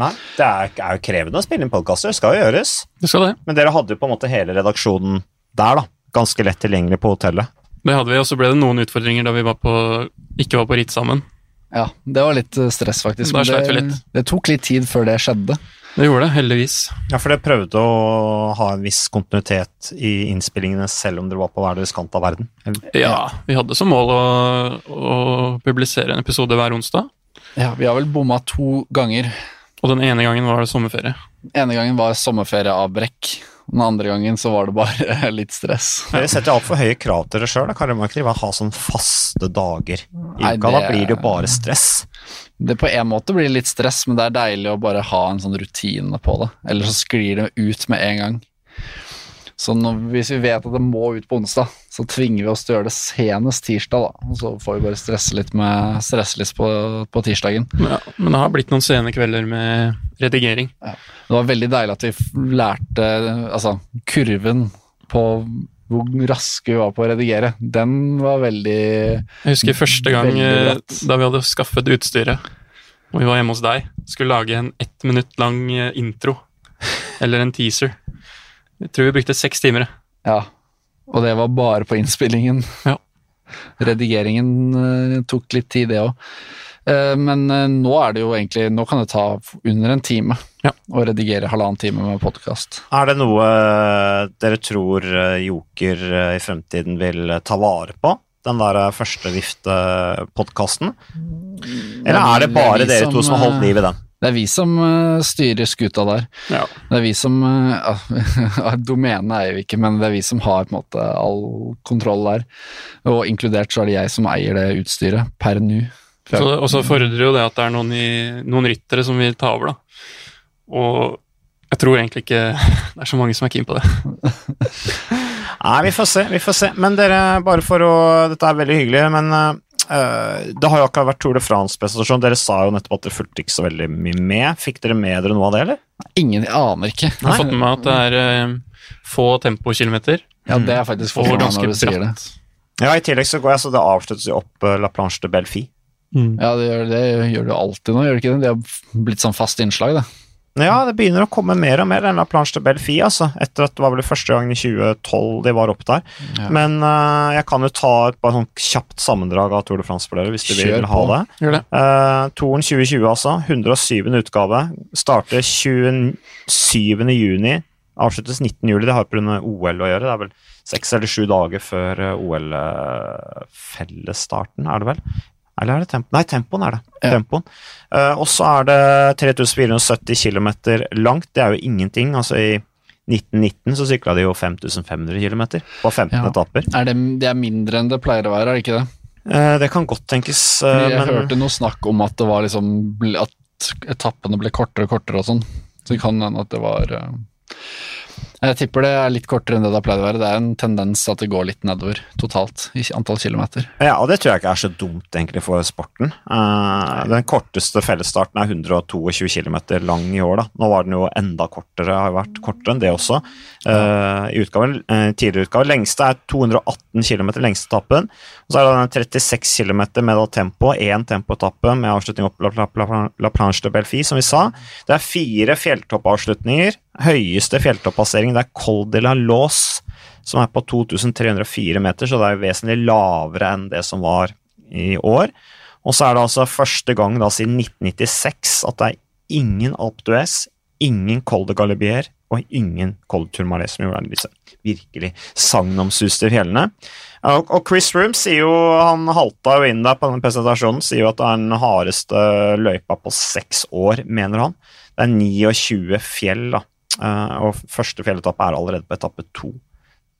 Nei, det er, er jo krevende å spille inn podkaster, det skal jo gjøres.
Det skal det.
Men dere hadde jo på en måte hele redaksjonen der, da. Ganske lett tilgjengelig på hotellet.
Det hadde vi, og så ble det noen utfordringer da vi var på, ikke var på ritt sammen.
Ja, det var litt eh, stress, faktisk.
Da
men
sleit vi litt.
det tok litt tid før det skjedde.
Det gjorde det, heldigvis.
Ja, for dere prøvde å ha en viss kontinuitet i innspillingene selv om dere var på hver deres kant av verden. Eller?
Ja, vi hadde som mål å, å publisere en episode hver onsdag.
Ja, Vi har vel bomma to ganger.
Og den ene gangen var det sommerferie.
ene gangen var sommerferieavbrekk. Den andre gangen så var det bare <laughs> litt stress.
Dere setter altfor høye krav til dere sjøl. Kan dere ikke ha sånn faste dager i
Nei,
uka? Da blir det jo bare stress.
Det På en måte blir litt stress, men det er deilig å bare ha en sånn rutine på det. Eller så sklir det ut med en gang. Så når, hvis vi vet at det må ut på onsdag, så tvinger vi oss til å gjøre det senest tirsdag. da. Og så får vi bare stresse litt med stresse litt på, på tirsdagen.
Ja, men det har blitt noen sene kvelder med redigering.
Det var veldig deilig at vi lærte altså, kurven på hvor raske vi var på å redigere. Den var veldig
Jeg husker første gang eh, da vi hadde skaffet utstyret, og vi var hjemme hos deg, skulle lage en ett minutt lang eh, intro. Eller en teaser. Jeg tror vi brukte seks timer.
Ja. Og det var bare på innspillingen.
Ja.
Redigeringen eh, tok litt tid, det òg. men eh, nå er det jo egentlig Nå kan det ta under en time
Ja.
å redigere halvannen time med podkast.
Er det noe eh, dere tror eh, Joker eh, i fremtiden vil eh, ta vare på? Den der eh, første vifte-podkasten? Eller er det
det
bare dere to
som,
har holdt
eh,
liv i den?
Det er vi som eh, styrer skuta der.
Ja.
Det er vi som uh, <laughs> Domenet eier vi ikke, men det er vi som har på en måte all kontroll der. Og inkludert så er det jeg som eier det utstyret per
nu. Og så fordrer jo det at det er noen, i, noen ryttere som vil ta over, da. Og jeg tror egentlig ikke <laughs> det er så mange som er keen på det. <laughs>
Nei, vi får se, vi får se. Men dere, bare for å Dette er veldig hyggelig, men eh, det har jo akkurat vært Tour de France-presentasjon. Dere sa jo nettopp at dere fulgte ikke så veldig mye med. Fikk dere med dere noe av det, eller?
Ingen aner ikke.
Jeg har fått med meg at det er uh, få tempokilometer
Ja, det er faktisk få
ganske
når du sier det.
Ja, i tillegg så går jeg, så det avsluttes jo opp eh, La Planche de Belfi.
Ja, det gjør det gjør det jo alltid nå, gjør det ikke det? Det har blitt sånn fast innslag, det.
Ja, det begynner å komme mer og mer denne La Planche de Belfi, altså. Etter at det var vel første gang i 2012 de var oppe der.
Ja.
Men uh, jeg kan jo ta et bare sånn kjapt sammendrag av Tour de France for dere, hvis du
Kjør
vil ha det.
Gjør det.
Uh, Touren 2020, altså. 107. utgave. Starter 27. juni. Avsluttes 19. juli. Det har på grunn av OL å gjøre. Det er vel seks eller sju dager før eh, OL-fellesstarten, er det vel? Eller er det tempoen? Nei, tempoen er det.
Ja.
Tempoen. Uh, og så er det 3470 km langt. Det er jo ingenting. Altså i 1919 så sykla de jo 5500 km på 15
Ja.
etapper.
Er det, det er mindre enn det pleier å være, er det ikke det?
Eh, det kan godt tenkes, eh,
Jeg
men
hørte noe snakk om at det var liksom At etappene ble kortere og kortere og sånn. Så det kan hende at det var Jeg tipper det er litt kortere enn det det har pleid å være. Det er en tendens at det går litt nedover totalt i antall kilometer.
Ja, og det tror jeg ikke er så dumt egentlig for sporten. Uh, den korteste fellesstarten er 122 km lang i år, da. Nå var den jo enda kortere, har vært kortere enn det også. Uh, I utgaven, uh, tidligere utgave. Lengste er 218 km, lengste etappen. Og så er det den 36 km med tempo, én tempoetappe med avslutning opp La, La, La, La Planche de Belfi, som vi sa. Det er fire fjelltoppavslutninger. Høyeste fjelltoppassering det er Col de la Lås, som er på 2304 meter, så det er vesentlig lavere enn det som var i år. Og så er det altså første gang da siden 1996 at det er ingen Alpe d'Huez, ingen Col de Galibier og ingen Col de Tourmalet som gjorde disse virkelig sagnomsuste fjellene. Og Chris Room sier jo, han halta jo inn der på den presentasjonen, sier jo at det er den hardeste løypa på seks år, mener han. Det er 29 fjell, da. Eh, og første fjelletappe er allerede på etappe to.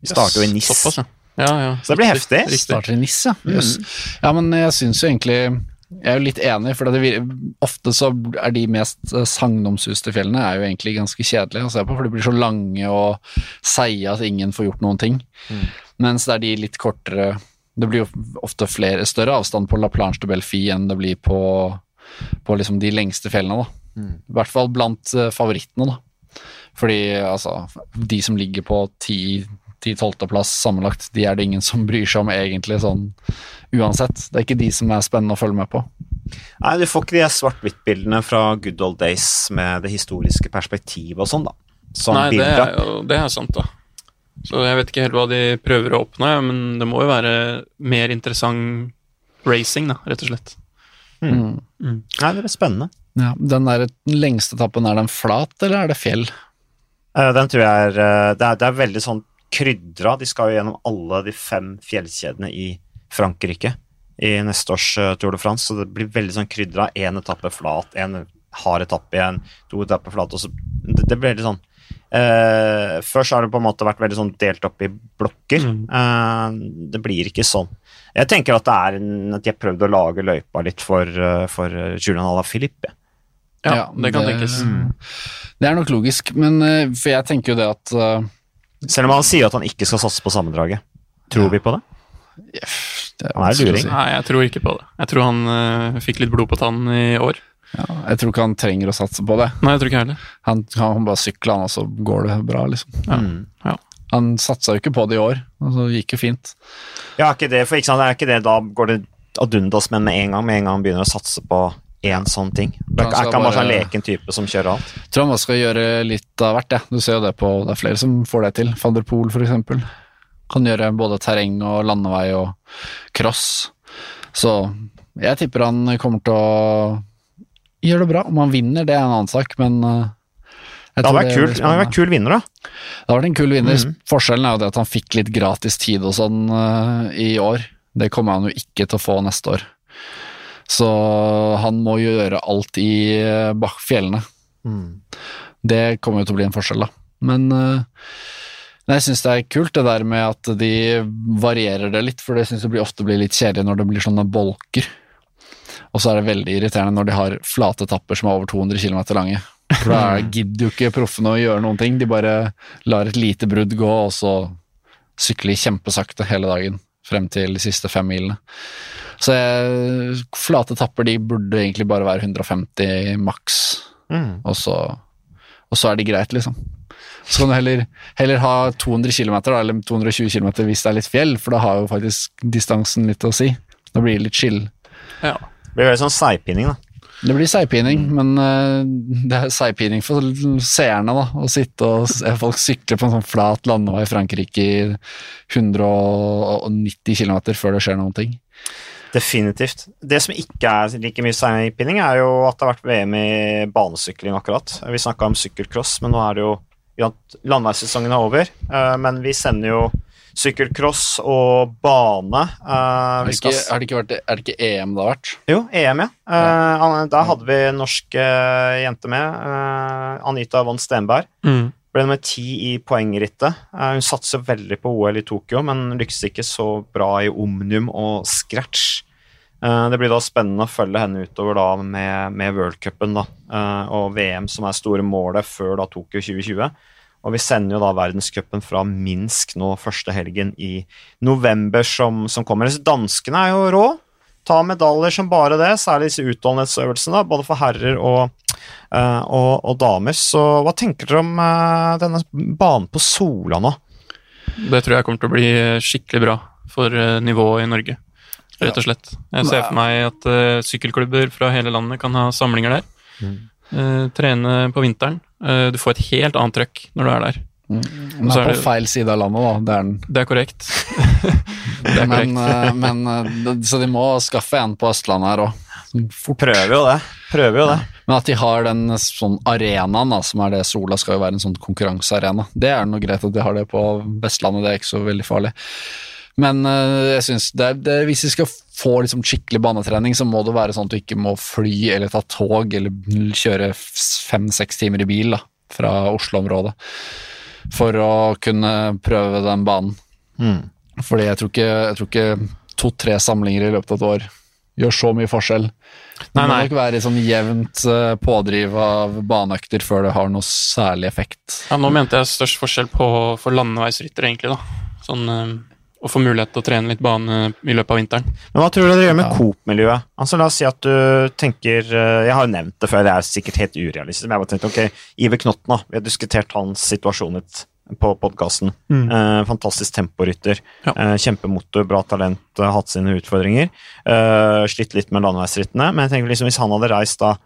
Vi starter jo i NIS.
Såpass, ja. Ja, ja.
Så det blir heftig.
Riktig.
Starter i NIS, ja. Jøss. Ja, men jeg syns jo egentlig Jeg er jo litt enig, for det, ofte så er de mest eh, sagnomsuste fjellene er jo egentlig ganske kjedelige å se på, for de blir så lange og seige at ingen får gjort noen ting.
Mm.
Mens det er de litt kortere Det blir jo ofte flere, større avstand på La Planche de Belfi enn det blir på, på liksom de lengste fjellene, da.
Mm.
I hvert fall blant eh, favorittene, da. Fordi altså, de som ligger på 10-12.-plass sammenlagt, de er det ingen som bryr seg om egentlig sånn uansett. Det er ikke de som er spennende å følge med på.
Nei, du får ikke de svart-hvitt-bildene fra good old days med det historiske perspektivet og sånn, da. Som
Nei, det er jo det er sant, da. Så jeg vet ikke helt hva de prøver å oppnå, men det må jo være mer interessant racing, da, rett og slett.
Mm.
Nei, det er spennende.
Ja, den der den lengste etappen, er den flat, eller er det fjell?
Eh, Den tror jeg er eh, Det er, det er veldig sånn krydra. De skal jo gjennom alle de fem fjellkjedene i Frankrike i neste års eh, Tour de France, så det blir veldig sånn krydra. Én etappe flat, én hard etappe igjen, to etapper flat, og så Det, det blir veldig sånn Uh, Før så har det på en måte vært veldig sånn delt opp i blokker.
Mm.
Uh, det blir ikke sånn. Jeg tenker at det er en, at de har prøvd å lage løypa litt for, uh, for Julian Alaphilippe.
Ja, det kan tenkes.
Det er nok logisk, men eh, for jeg tenker jo det at uh,
Selv om han sier at han ikke skal satse på sammendraget. Tror
Ja.
vi på det?
det er
Han er luring.
si.
Nei, jeg tror ikke på det. Jeg tror han uh, fikk litt blod på tannen i år.
Ja, jeg tror ikke han trenger å satse på det.
Nei, jeg tror ikke heller.
Han kan bare sykle, han, og så går det bra, liksom.
Ja.
Mm.
Han satsa jo ikke på det i år, og så gikk jo fint.
Ja, ikke det, for ikke sant, er ikke det da går det ad undas, men med en gang, med en gang han begynner å satse på én sånn ting. Er ikke han bare sånn leken type som kjører alt?
Jeg tror han bare skal gjøre litt av hvert, ja. Du ser jo det på Det er flere som får det til. Van der Poel, for eksempel. Kan gjøre både terreng og landevei og cross. Så jeg tipper han kommer til å gjøre det bra. Om han vinner, det er en annen sak, men jeg
Det hadde vært
det
kul, han hadde vært
spennende.
kul vinner, da.
Det hadde vært en kul vinner.
Mhm.
Forskjellen er jo det at han fikk litt gratis tid og sånn uh, i år. Det kommer han jo ikke til å få neste år. Så han må gjøre alt i fjellene. Mm. Det kommer jo til å bli en forskjell, da. Men eh, jeg syns det er kult det der med at de varierer det litt, for det syns jeg ofte blir litt kjedelig når det blir sånne bolker. Og så er det veldig irriterende når de har flate etapper som er over 200 km lange. For da <laughs> gidder jo ikke proffene å gjøre noen ting, de bare lar et lite brudd gå, og så sykler de kjempesakte hele dagen frem til de siste fem milene. Så jeg, flate tapper de burde egentlig bare være 150 maks,
Mm.
og så, og så er de greit, liksom. Så kan du heller, heller ha 200 km, eller 220 km hvis det er litt fjell, for da har jo faktisk distansen litt å si. Da blir det litt chill.
Ja.
Det blir veldig sånn seigpining, da.
Det blir seigpining, men eh, det er seigpining for seerne, da. Å sitte og se folk sykle på en sånn flat landevei i Frankrike i 190 km før det skjer noen ting.
Definitivt. Det som ikke er like mye seigpining, er jo at det har vært VM i banesykling akkurat. Vi snakka om sykkelcross, men nå er det jo ja, Landeveissesongen er over, eh, men vi sender jo sykkelcross og bane. eh,
Er det, ikke, er, det, ikke vært, er det ikke EM det har vært?
Jo, EM, ja. ja. An- da hadde vi norsk eh, jente med. eh, Anita von Stenberg.
Mm.
Ble nummer ti i poengrittet. Eh, hun satser veldig på OL i Tokyo, men lykkes ikke så bra i omnium og scratch. Eh, det blir da spennende å følge henne utover da med, med worldcupen eh, og VM, som er store målet før da Tokyo 2020. Og vi sender jo da verdenscupen fra Minsk nå første helgen i november som, som kommer. Så danskene er jo rå. Ta medaljer som bare det, særlig disse utholdenhetsøvelsene, både for herrer og, og, og damer. Så hva tenker dere om eh, denne banen på Sola nå?
Det tror jeg kommer til å bli skikkelig bra for eh, nivået i Norge, rett og slett. Jeg ser for meg at uh, sykkelklubber fra hele landet kan ha samlinger der. Eh, trene på vinteren. Uh, du får et helt annet trøkk når du er der.
Den
Så
er
er
på
det-
feil side av landet, da. Det er den.
Det er korrekt. <laughs> det er
Men,
korrekt.
eh, men, eh, så de må skaffe en på Østlandet her òg.
Prøver jo det. Prøver jo det.
Men at de har den sånn arenaen, da, som er det Sola skal jo være en sånn konkurransearena, det er noe greit at de har det på Vestlandet, det er ikke så veldig farlig. Men eh, jeg synes det, det, hvis vi skal få liksom skikkelig banetrening, så må det være sånn at du ikke må fly eller ta tog eller kjøre fem-seks timer i bil da, fra Oslo-området for å kunne prøve den banen.
Mm.
Fordi jeg tror ikke, jeg tror ikke to-tre samlinger i løpet av et år gjør så mye forskjell. Det
Nei,
må
ikke
nok være i sånn jevnt eh, pådriv av baneøkter før det har noe særlig effekt.
Ja, nå mente jeg størst forskjell på for landeveisryttere, egentlig. da. Sånn eh, å få mulighet til å trene litt bane i løpet av vinteren.
Men hva tror du det gjør med
Ja.
Coop-miljøet? Altså, la oss si at du tenker eh, Jeg har jo nevnt det før, det er sikkert helt urealistisk, men jeg bare tenkte ok, Iver Knotten, da. Vi har diskutert hans situasjon litt på podkasten. Eh, fantastisk temporytter.
Ja.
Eh, kjempemotor, bra talent, eh, hatt sine utfordringer. Eh, slitt litt med landeveisrittene, men jeg tenker liksom hvis han hadde reist da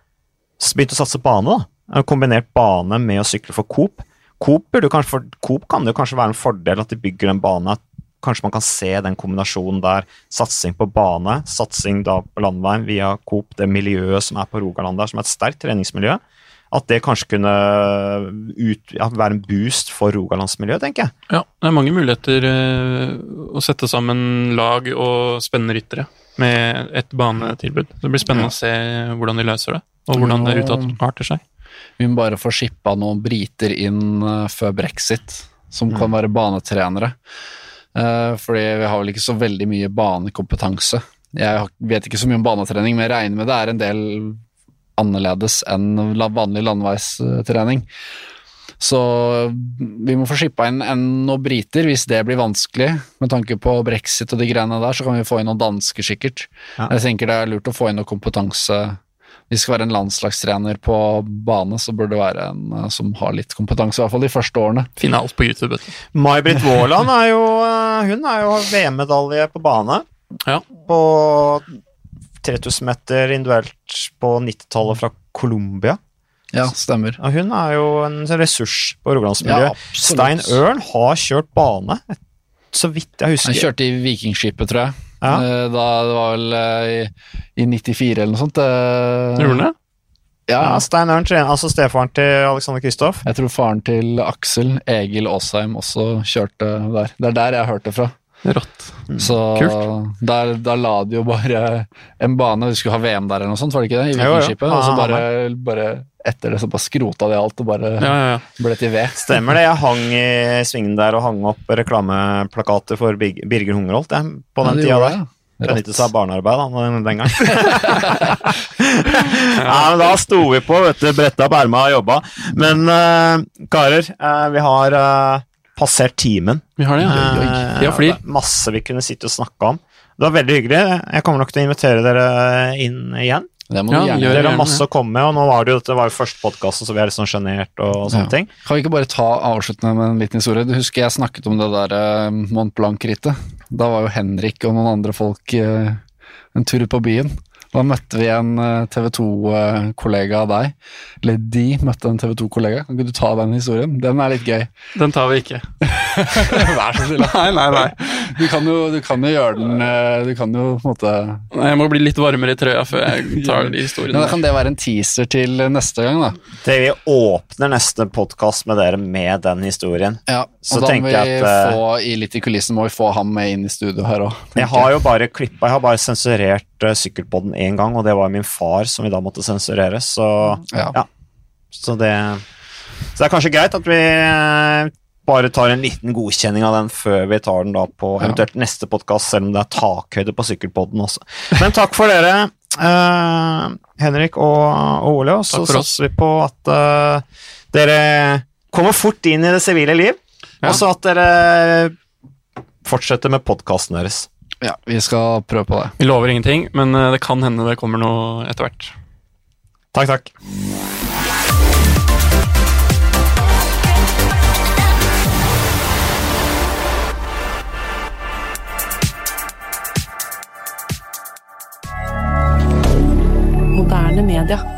Begynt å satse bane, da. Kombinert bane med å sykle for Coop. Coop, kanskje, Coop kan det jo kanskje være en fordel at de bygger en bane. at Kanskje man kan se den kombinasjonen der. Satsing på bane, satsing da på landeveien via Coop, det miljøet som er på Rogaland der, som er et sterkt treningsmiljø. At det kanskje kunne ut, ja, være en boost for rogalandsmiljøet, tenker jeg.
Ja, det er mange muligheter eh, å sette sammen lag og spennende ryttere med et banetilbud. Det blir spennende å se hvordan de løser det, og hvordan det utarter seg.
Vi må bare få shippa noen briter inn eh, før brexit, som kan være banetrenere. Eh, fordi vi har vel ikke så veldig mye banekompetanse. Jeg vet ikke så mye om banetrening, men jeg regner med det er en del annerledes enn vanlig landeveistrening. Så vi må få skippa inn en, noen briter hvis det blir vanskelig. Med tanke på brexit og de greiene der, så kan vi få inn noen dansker sikkert.
Ja.
Jeg tenker det er lurt å få inn noe kompetanse. Hvis det skal være en landslagstrener på bane, så burde det være en eh, som har litt kompetanse, i hvert fall de første årene.
Finne alt på YouTube.
May-Britt Waaland er jo eh, Hun er jo VM-medalje på bane.
Ja.
På 3000 meter individuelt på 90-tallet fra Colombia.
Ja, stemmer.
Og hun er jo en ressurs på rogalandsmiljøet.
Ja,
Stein Ørn har kjørt bane, så vidt jeg husker.
Han kjørte i Vikingskipet, tror jeg.
Ja.
Eh, Da det var vel eh, i, i 94 eller noe sånt. eh,
Gjorde han det?
Ja,
Ja, Stein Ørn trener, altså stefaren til Alexander Kristoff.
jeg tror faren til Aksel, Egil Aasheim, også kjørte der. Det er der jeg hørte fra.
Rått.
Så
Kult.
der, der, la de jo bare en bane Vi skulle ha VM der eller noe sånt, var det ikke det? I
ja.
Vikingskipet. Og så
Ah,
bare, bare etter det så bare skrota de alt og bare
Ja, ja, ja.
ble til ved.
Stemmer det. Jeg hang i svingen der og hang opp reklameplakater for Birger Hungerholt jeg, på den
ja,
tida der.
det, ja.
Benyttet seg av barnearbeid da, den, gangen. gang. <laughs> <laughs> ja, men da sto vi på, vet du, bretta opp erma og jobba. Men uh, karer, uh, vi har eh, passert timen.
Vi har det, ja.
Det er Masse vi kunne sitte og snakke om. Det var veldig hyggelig. Jeg kommer nok til å invitere dere inn igjen.
Det må
Ja,
du gjerne gjøre.
Dere har masse å komme med, og nå var det jo dette var jo første podkasten, så vi er litt sånn sjenert og sånne
Ja.
ting.
Kan vi ikke bare ta avsluttende med en liten historie? Du husker jeg snakket om det der eh, Mont Blanc-rittet. Da var jo Henrik og noen andre folk eh, en tur på byen. Da møtte vi en TV 2-kollega av deg. Eller de møtte en TV 2-kollega. Kan ikke du ta den historien? Den er litt gøy.
Den tar vi ikke. <laughs>
Vær så snill.
Nei, nei, nei.
Du kan jo, du kan jo gjøre den eh, Du kan jo på en måte
Nei, Jeg må bli litt varmere i trøya før jeg <laughs> tar de historiene.
Da kan det være en teaser til neste gang, da.
Det vi åpner neste podkast med dere med den historien.
Ja,
Så
da må vi
at, eh,
få i litt i kulissen må vi få ham med inn i studio her òg.
Jeg har jo bare klippa, jeg har bare sensurert uh, Sykkelpodden én gang, og det var min far som vi da måtte sensurere, så
Ja.
ja. Så det Så det er kanskje greit at vi eh, bare tar en liten godkjenning av den før vi tar den da på eventuelt neste podkast, selv om det er takhøyde på sykkelpodden også. Men takk for dere, uh, Henrik og, og Ole, og så satser vi på at uh, dere kommer fort inn i det sivile liv,
Ja.
og så at dere fortsetter med podkasten deres.
Ja, vi skal prøve på det.
Vi lover ingenting, men eh, det kan hende det kommer noe etter hvert.
Takk, takk.
Moderne media.